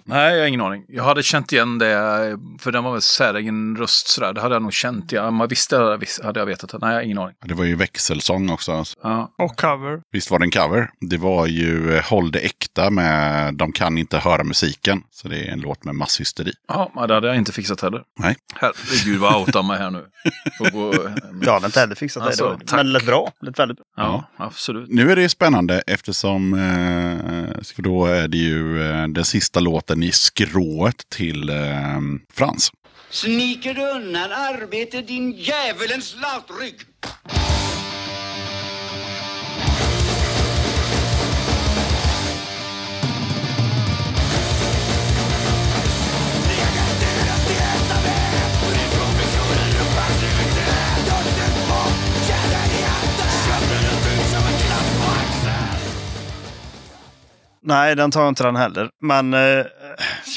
Nej, jag har ingen aning. Jag hade känt igen det, för den var väl säregen röst sådär. Det hade jag nog känt. Ja, man visste det, vis- hade jag vetat. Nej, jag har ingen aning. Det var ju växelsång också. Ja. Och cover. Visst var det en cover? Det var ju eh, Håll det äkta med De kan inte höra musiken. Så det är en låt med masshysteri. Ja, det hade jag inte fixat heller. Nej. Herregud vad outar mig här nu. Jag hade inte heller fixat Alltså, det. då. Men det lät bra. Det lät väldigt bra. Ja, absolut. Nu är det ju spännande eftersom eh, för då är det ju eh, den sista låten i skrået till eh, Frans. Sniker du undan arbete din djävulens latrygg? Nej, den tar jag inte den heller. Men eh,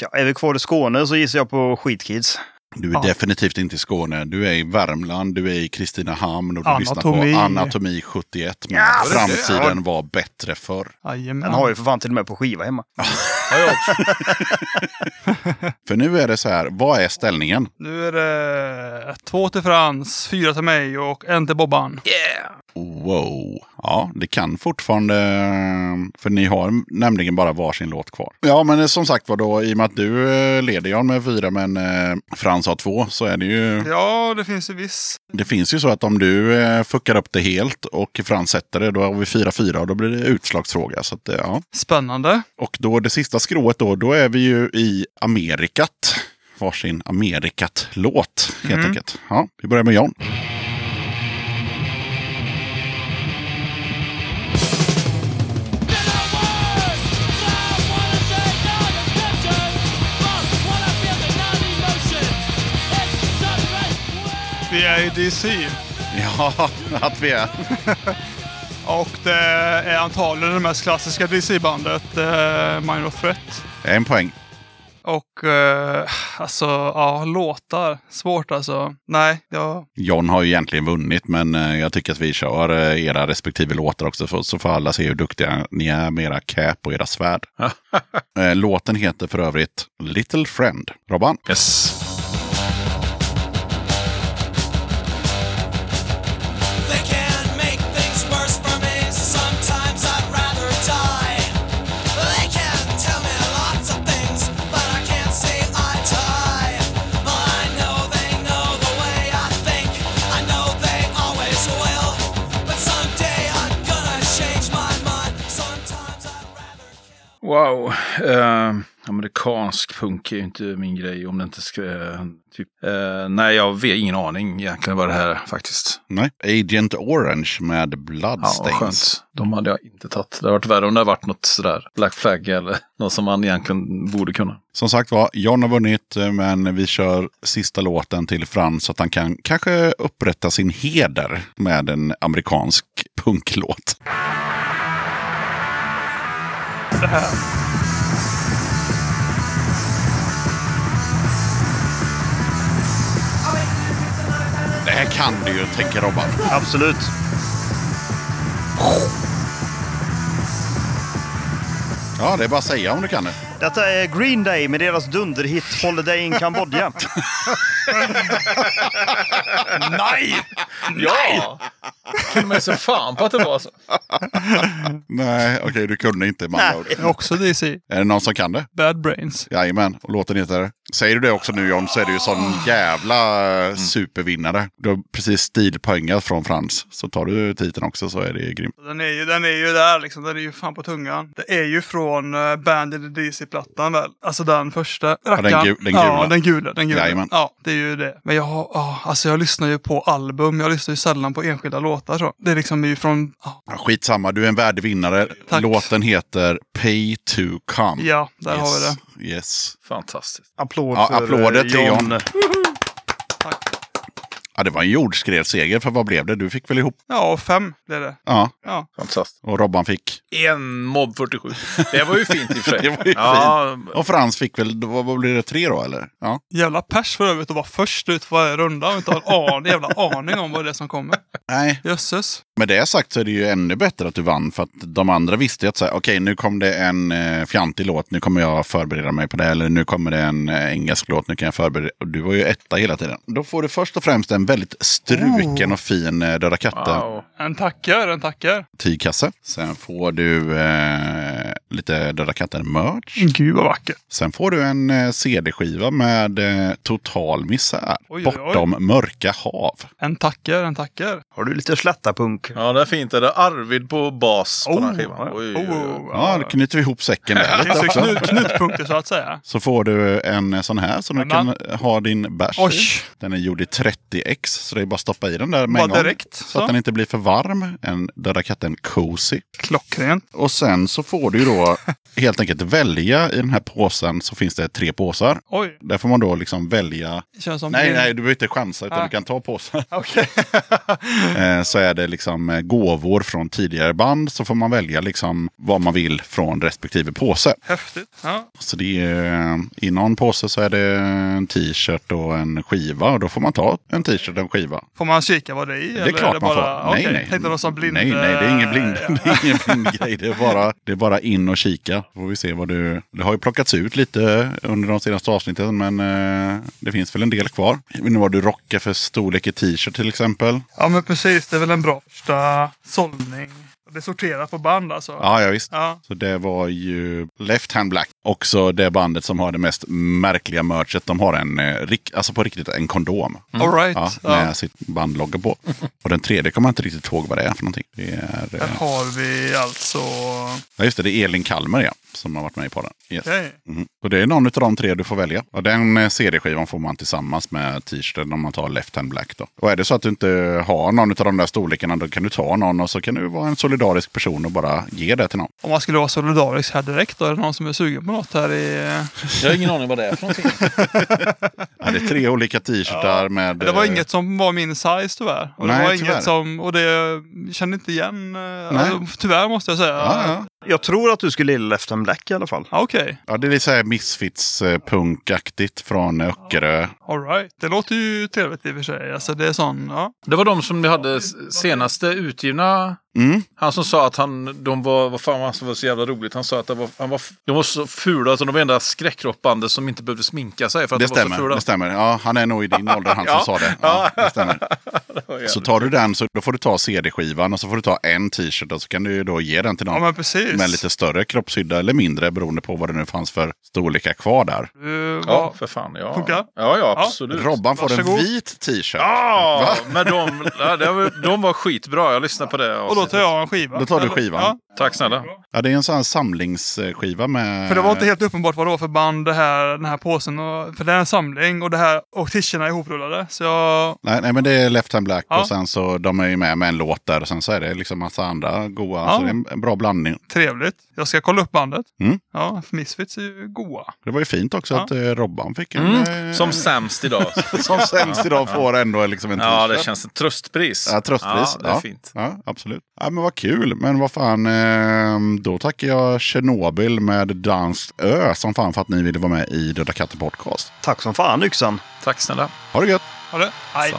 ja, är vi kvar i Skåne så gissar jag på Skitkids. Du är Ja. definitivt inte i Skåne. Du är i Värmland, du är i Kristinehamn och du lyssnar Anatomi. på Anatomi 71. Men Ja, det- framtiden var bättre förr. Jajamän. Den har ju för fan till och med på skiva hemma. För nu är det så här, vad är ställningen? Nu är det två till Frans, fyra till mig och en till Bobban. Yeah! Wow. Ja, det kan fortfarande... För ni har nämligen bara varsin låt kvar. Ja, men som sagt var då, i och med att du eh, leder Jan med fyra, men eh, Frans har två, så är det ju... Ja, det finns ju viss. Det finns ju så att om du eh, fuckar upp det helt och Frans sätter det, då har vi 4-4 och då blir det utslagsfråga. Så att, eh, ja. Spännande. Och då det sista skrået då, då är vi ju i Amerikat. Varsin Amerikat-låt helt Mm. enkelt. Ja, vi börjar med John. Vi är i DC. Ja, Ja, att vi är. Och det är antagligen det mest klassiska DC-bandet, eh, Minor Threat. En poäng. Och eh, alltså, ja, låtar. Svårt alltså. Nej, jag... John har ju egentligen vunnit, men eh, jag tycker att vi kör eh, era respektive låtar också. För, så får alla se hur duktiga ni är med era cap och era svärd. Eh, Låten heter för övrigt Little Friend. Robban? Yes. Wow. Eh, amerikansk punk är ju inte min grej om det inte ska... Typ, eh, nej, jag har ingen aning egentligen vad det här är faktiskt. Nej. Agent Orange med Ja, Bloodstains. vad skönt. De hade jag inte tagit. Det hade varit värre om det hade varit något sådär Black Flag eller något som man egentligen borde kunna. Som sagt var, John har vunnit, eh, men vi kör sista låten till Frans så att han kan kanske upprätta sin heder med en amerikansk punklåt. Det här. Det här kan du ju, tänker Robban. Absolut. Ja, det är bara att säga om du kan det. Detta är Green Day med deras dunderhit Holiday in Cambodja. Nej! Ja! Kunde man sig fan på att det var så. Nej, okej, du kunde inte med andra ord. Också DC. Är det någon som kan det? Bad Brains. Jajamän, och låten heter... Säger du det också nu John så är du ju sån jävla eh, supervinnare. Du har precis stilpoängat från Frans. Så tar du titeln också så är det grymt. Den är, ju, den är ju där liksom. Den är ju fan på tungan. Det är ju från uh, Band in the DC-plattan väl? Alltså den första rackaren. den gu- den gula. Ja, den gula. Den gula. Jajamän. Ja, det är ju det. Men jag har, ja, alltså jag lyssnar ju på album. Jag lyssnar ju sällan på enskilda låtar så. Det är liksom ju från, ja, Ja, Skitsamma, du är en värdig vinnare. Tack. Låten heter Pay to come. ja där har vi det. Yes. Fantastiskt. Applåd Ja, för applåder eh, till John. Tack. Ja, det var en jordskredsseger, för vad blev det? Du fick väl ihop? Ja, fem blev det. Ja, Ja. Fantastiskt. och Robban fick? En mobb 47. Det var ju fint i och för sig. Det var ju ja, Och Frans fick väl, vad, vad blir det, tre då eller? Ja. Jävla pers för övrigt att vara först ut på varje runda och inte ha en an, jävla aning om vad det är som kommer. Nej, Jösses. med det sagt så är det ju ännu bättre att du vann. För att de andra visste ju att så här, okej nu kom det en eh, fjantig låt, nu kommer jag förbereda mig på det. Eller nu kommer det en eh, engelsk låt, nu kan jag förbereda. Och du var ju etta hela tiden. Då får du först och främst en väldigt struken och fin eh, Döda katten wow. En tackar, en tackar. tygkasse. Sen får du eh, lite Döda katten-merch. Gud vad vacker. Sen får du en eh, CD-skiva med eh, Total misär. Oj, oj, oj. Bortom mörka hav. En tackar, en tackar. Har du lite slätta-punk? Ja, det är fint. Det är Arvid på bas på den här skivan. Oj, oj, oj. Oh, Ja, då knyter vi ihop säcken där lite också. knut, knutpunkter så att säga. Så får du en sån här som du kan ha din bärs i. Den är gjord i 30x, så det är bara att stoppa i den där med Bara en gång. direkt, Så, så. att den inte blir för varm. En Döda katten Cozy. Klockrent. Och sen så får du ju då helt enkelt välja i den här påsen så finns det tre påsar. Oj, Där får man då liksom välja. det känns som... Nej, nej, du behöver inte chansa utan Ah. du kan ta påsen. Okej. Eh, så är det liksom eh, gåvor från tidigare band. Så får man välja liksom vad man vill från respektive påse. Häftigt. Ja. Så det är, eh, I någon påse så är det en t-shirt och en skiva. Och då får man ta en t-shirt och en skiva. Får man kika vad det är i? Det är eller klart det man bara... får. Nej, Okej, nej. Tänkte som blind... Nej, nej, det är ingen blind, det är ingen blind grej. Det är, bara, det är bara in och kika. Får vi se vad du... Det har ju plockats ut lite under de senaste avsnitten, men eh, det finns väl en del kvar. Jag vet inte vad du rockar för storlek i t-shirt till exempel. Ja, men precis. Det är väl en bra första sållning. Det sorterar på band alltså. Ja, ja visst. Ja. Så det var ju Left Hand Black. Också det bandet som har det mest märkliga merchet. De har en, eh, alltså på riktigt, en kondom. All right. Ja, Ja. med sitt bandlogga på. Och den tredje kommer jag inte riktigt ihåg vad det är för någonting. Det är, Där eh, har vi alltså... ja, just det, det är Elin Kalmer ja, som har varit med på den. Yes. Okej. Mhm. Och det är någon av de tre du får välja. Och den eh, CD-skivan får man tillsammans med t-shirten om man tar Left Hand Black. Då. Och är det så att du inte har någon av de där storlekarna då kan du ta någon och så kan du vara en solidarisk solidarisk person och bara ger det till någon. Om man skulle vara solidarisk här direkt då, är det någon som är sugen på något här i... Jag har ingen aning vad det är för någonting. Ja, det är tre olika t-shirtar med... Det var eh, inget som var min size tyvärr. Och det Nej, var tyvärr. inget som, och det kände inte igen. eh, Alltså, tyvärr måste jag säga. Ja, ja. Jag tror att du skulle gilla Left and Black i alla fall. Okej, Ja, det är lite så här Misfits eh, punkaktigt från Öckerö. alright. Det låter ju trevligt i och för sig. Alltså det är sån, ja. Det var de som vi hade senaste utgivna. Mm. Han som sa att han, de var, vad fan var han som var så jävla roligt. Han sa att det var, han var, de var så fula att de var enda skräckrockbandet som inte behövde sminka sig för att Det de var så stämmer, fula. det stämmer. Ja, han är nog i din ålder, han Ja. som sa det. Ja, det stämmer. Så tar du den så då får du ta CD-skivan och så får du ta en t-shirt och så kan du då ge den till någon. Ja med lite större kroppshydda eller mindre beroende på vad det nu fanns för storlekar kvar där. Du, Ja, för fan. Ja, Funkar? ja, ja Ja. absolut. Robban får Varsågod. en vit t-shirt. Ja, men de, de var skitbra. Jag lyssnade på det. Och då tar jag en skiva. Då tar du skivan. Ja. Tack snälla. Ja, det är en sån här samlingsskiva med... För det var inte helt uppenbart vad det var för band det här, den här påsen. Och, för det är en samling och det här och t-shirtarna är ihoprullade. Så jag... Nej, nej, men det är Left Hand Black Ja. och sen så de är ju med med en låt där och sen så är det liksom massa andra goa. Ja. Så det är en, en bra blandning. Trevligt. Jag ska kolla upp bandet. Mm. Ja, för Misfits är ju goa. Det var ju fint också Ja. att eh, Robban fick en... Mm, eh, som sämst idag. som sämst idag får ändå liksom en Ja, t-shirt. det känns tröstpris. Ja, tröstpris. Ja, det är fint. Ja, absolut. Ja, men vad kul. Men vad fan, eh, då tackar jag Tjernobyl med Danskt Ö som fan för att ni ville vara med i Döda katten podcast. Tack som fan Yxan. Tack snälla. Ha det gött! Ha det. Hej.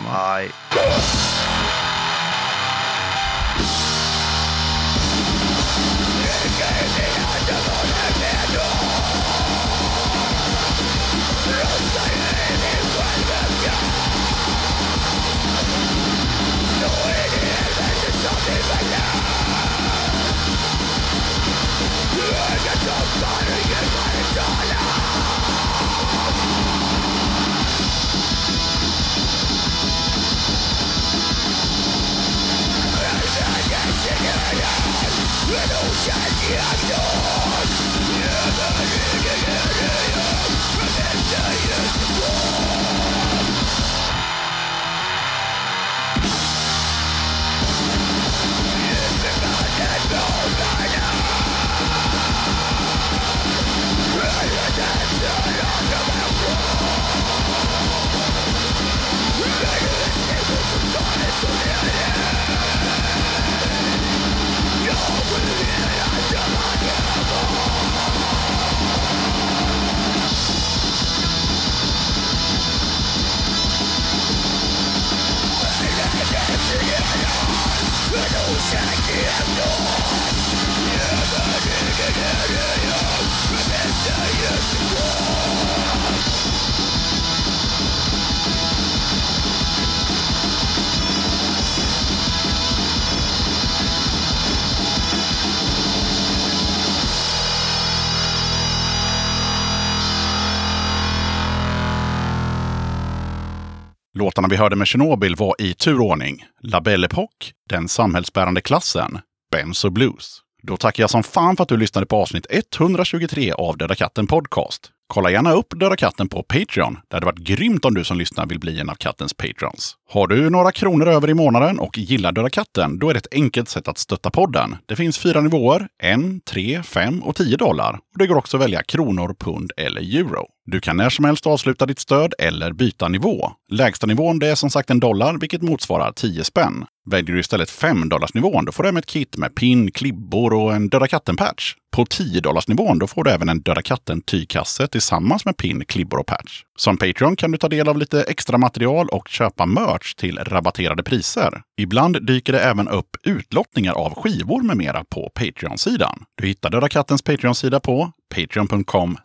Låtarna vi hörde med Tjernobyl var i turordning La Belle Époque, Den samhällsbärande klassen, Benzo Blues. Då tackar jag som fan för att du lyssnade på avsnitt 123 av Döda katten Podcast. Kolla gärna upp Döda katten på Patreon. Det hade varit grymt om du som lyssnar vill bli en av kattens patrons. Har du några kronor över i månaden och gillar Döda katten, då är det ett enkelt sätt att stötta podden. Det finns fyra nivåer, en, tre, fem och tio dollar. Och det går också att välja kronor, pund eller euro. Du kan när som helst avsluta ditt stöd eller byta nivå. Lägsta nivån det är som sagt en dollar, vilket motsvarar 10 spänn. Väljer du istället 5 nivån då får du hem ett kit med pin, klibbor och en Döda katten-patch. På 10 nivån då får du även en Döda katten tygkasse tillsammans med pin, klibbor och patch. Som Patreon kan du ta del av lite extra material och köpa merch till rabatterade priser. Ibland dyker det även upp utlottningar av skivor med mera på Patreon-sidan. Du hittar Döda kattens Patreon-sida på patreon.com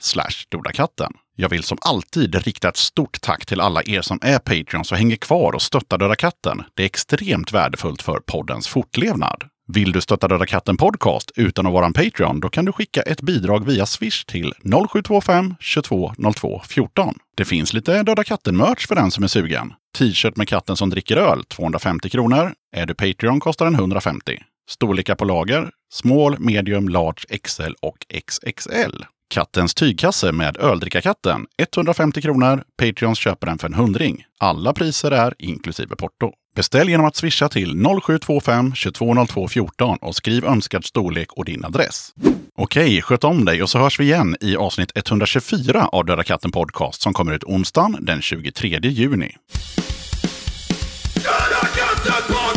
dodakatten. Jag vill som alltid rikta ett stort tack till alla er som är Patreons och hänger kvar och stöttar Döda katten. Det är extremt värdefullt för poddens fortlevnad. Vill du stötta Döda katten Podcast utan att vara en Patreon, då kan du skicka ett bidrag via Swish till 0725 22 02 14. Det finns lite Döda katten-merch för den som är sugen. T-shirt med katten som dricker öl, 250 kronor. Är du Patreon kostar den 150. Storlekar på lager, small, medium, large, XL och XXL. Kattens tygkasse med öldrickarkatten, 150 kronor. Patreons köper den för en hundring. Alla priser är inklusive porto. Beställ genom att swisha till 0725-220214 14 och skriv önskad storlek och din adress. Okej, sköt om dig och så hörs vi igen i avsnitt 124 av Döda katten Podcast som kommer ut onsdagen den 23 juni. Döda katten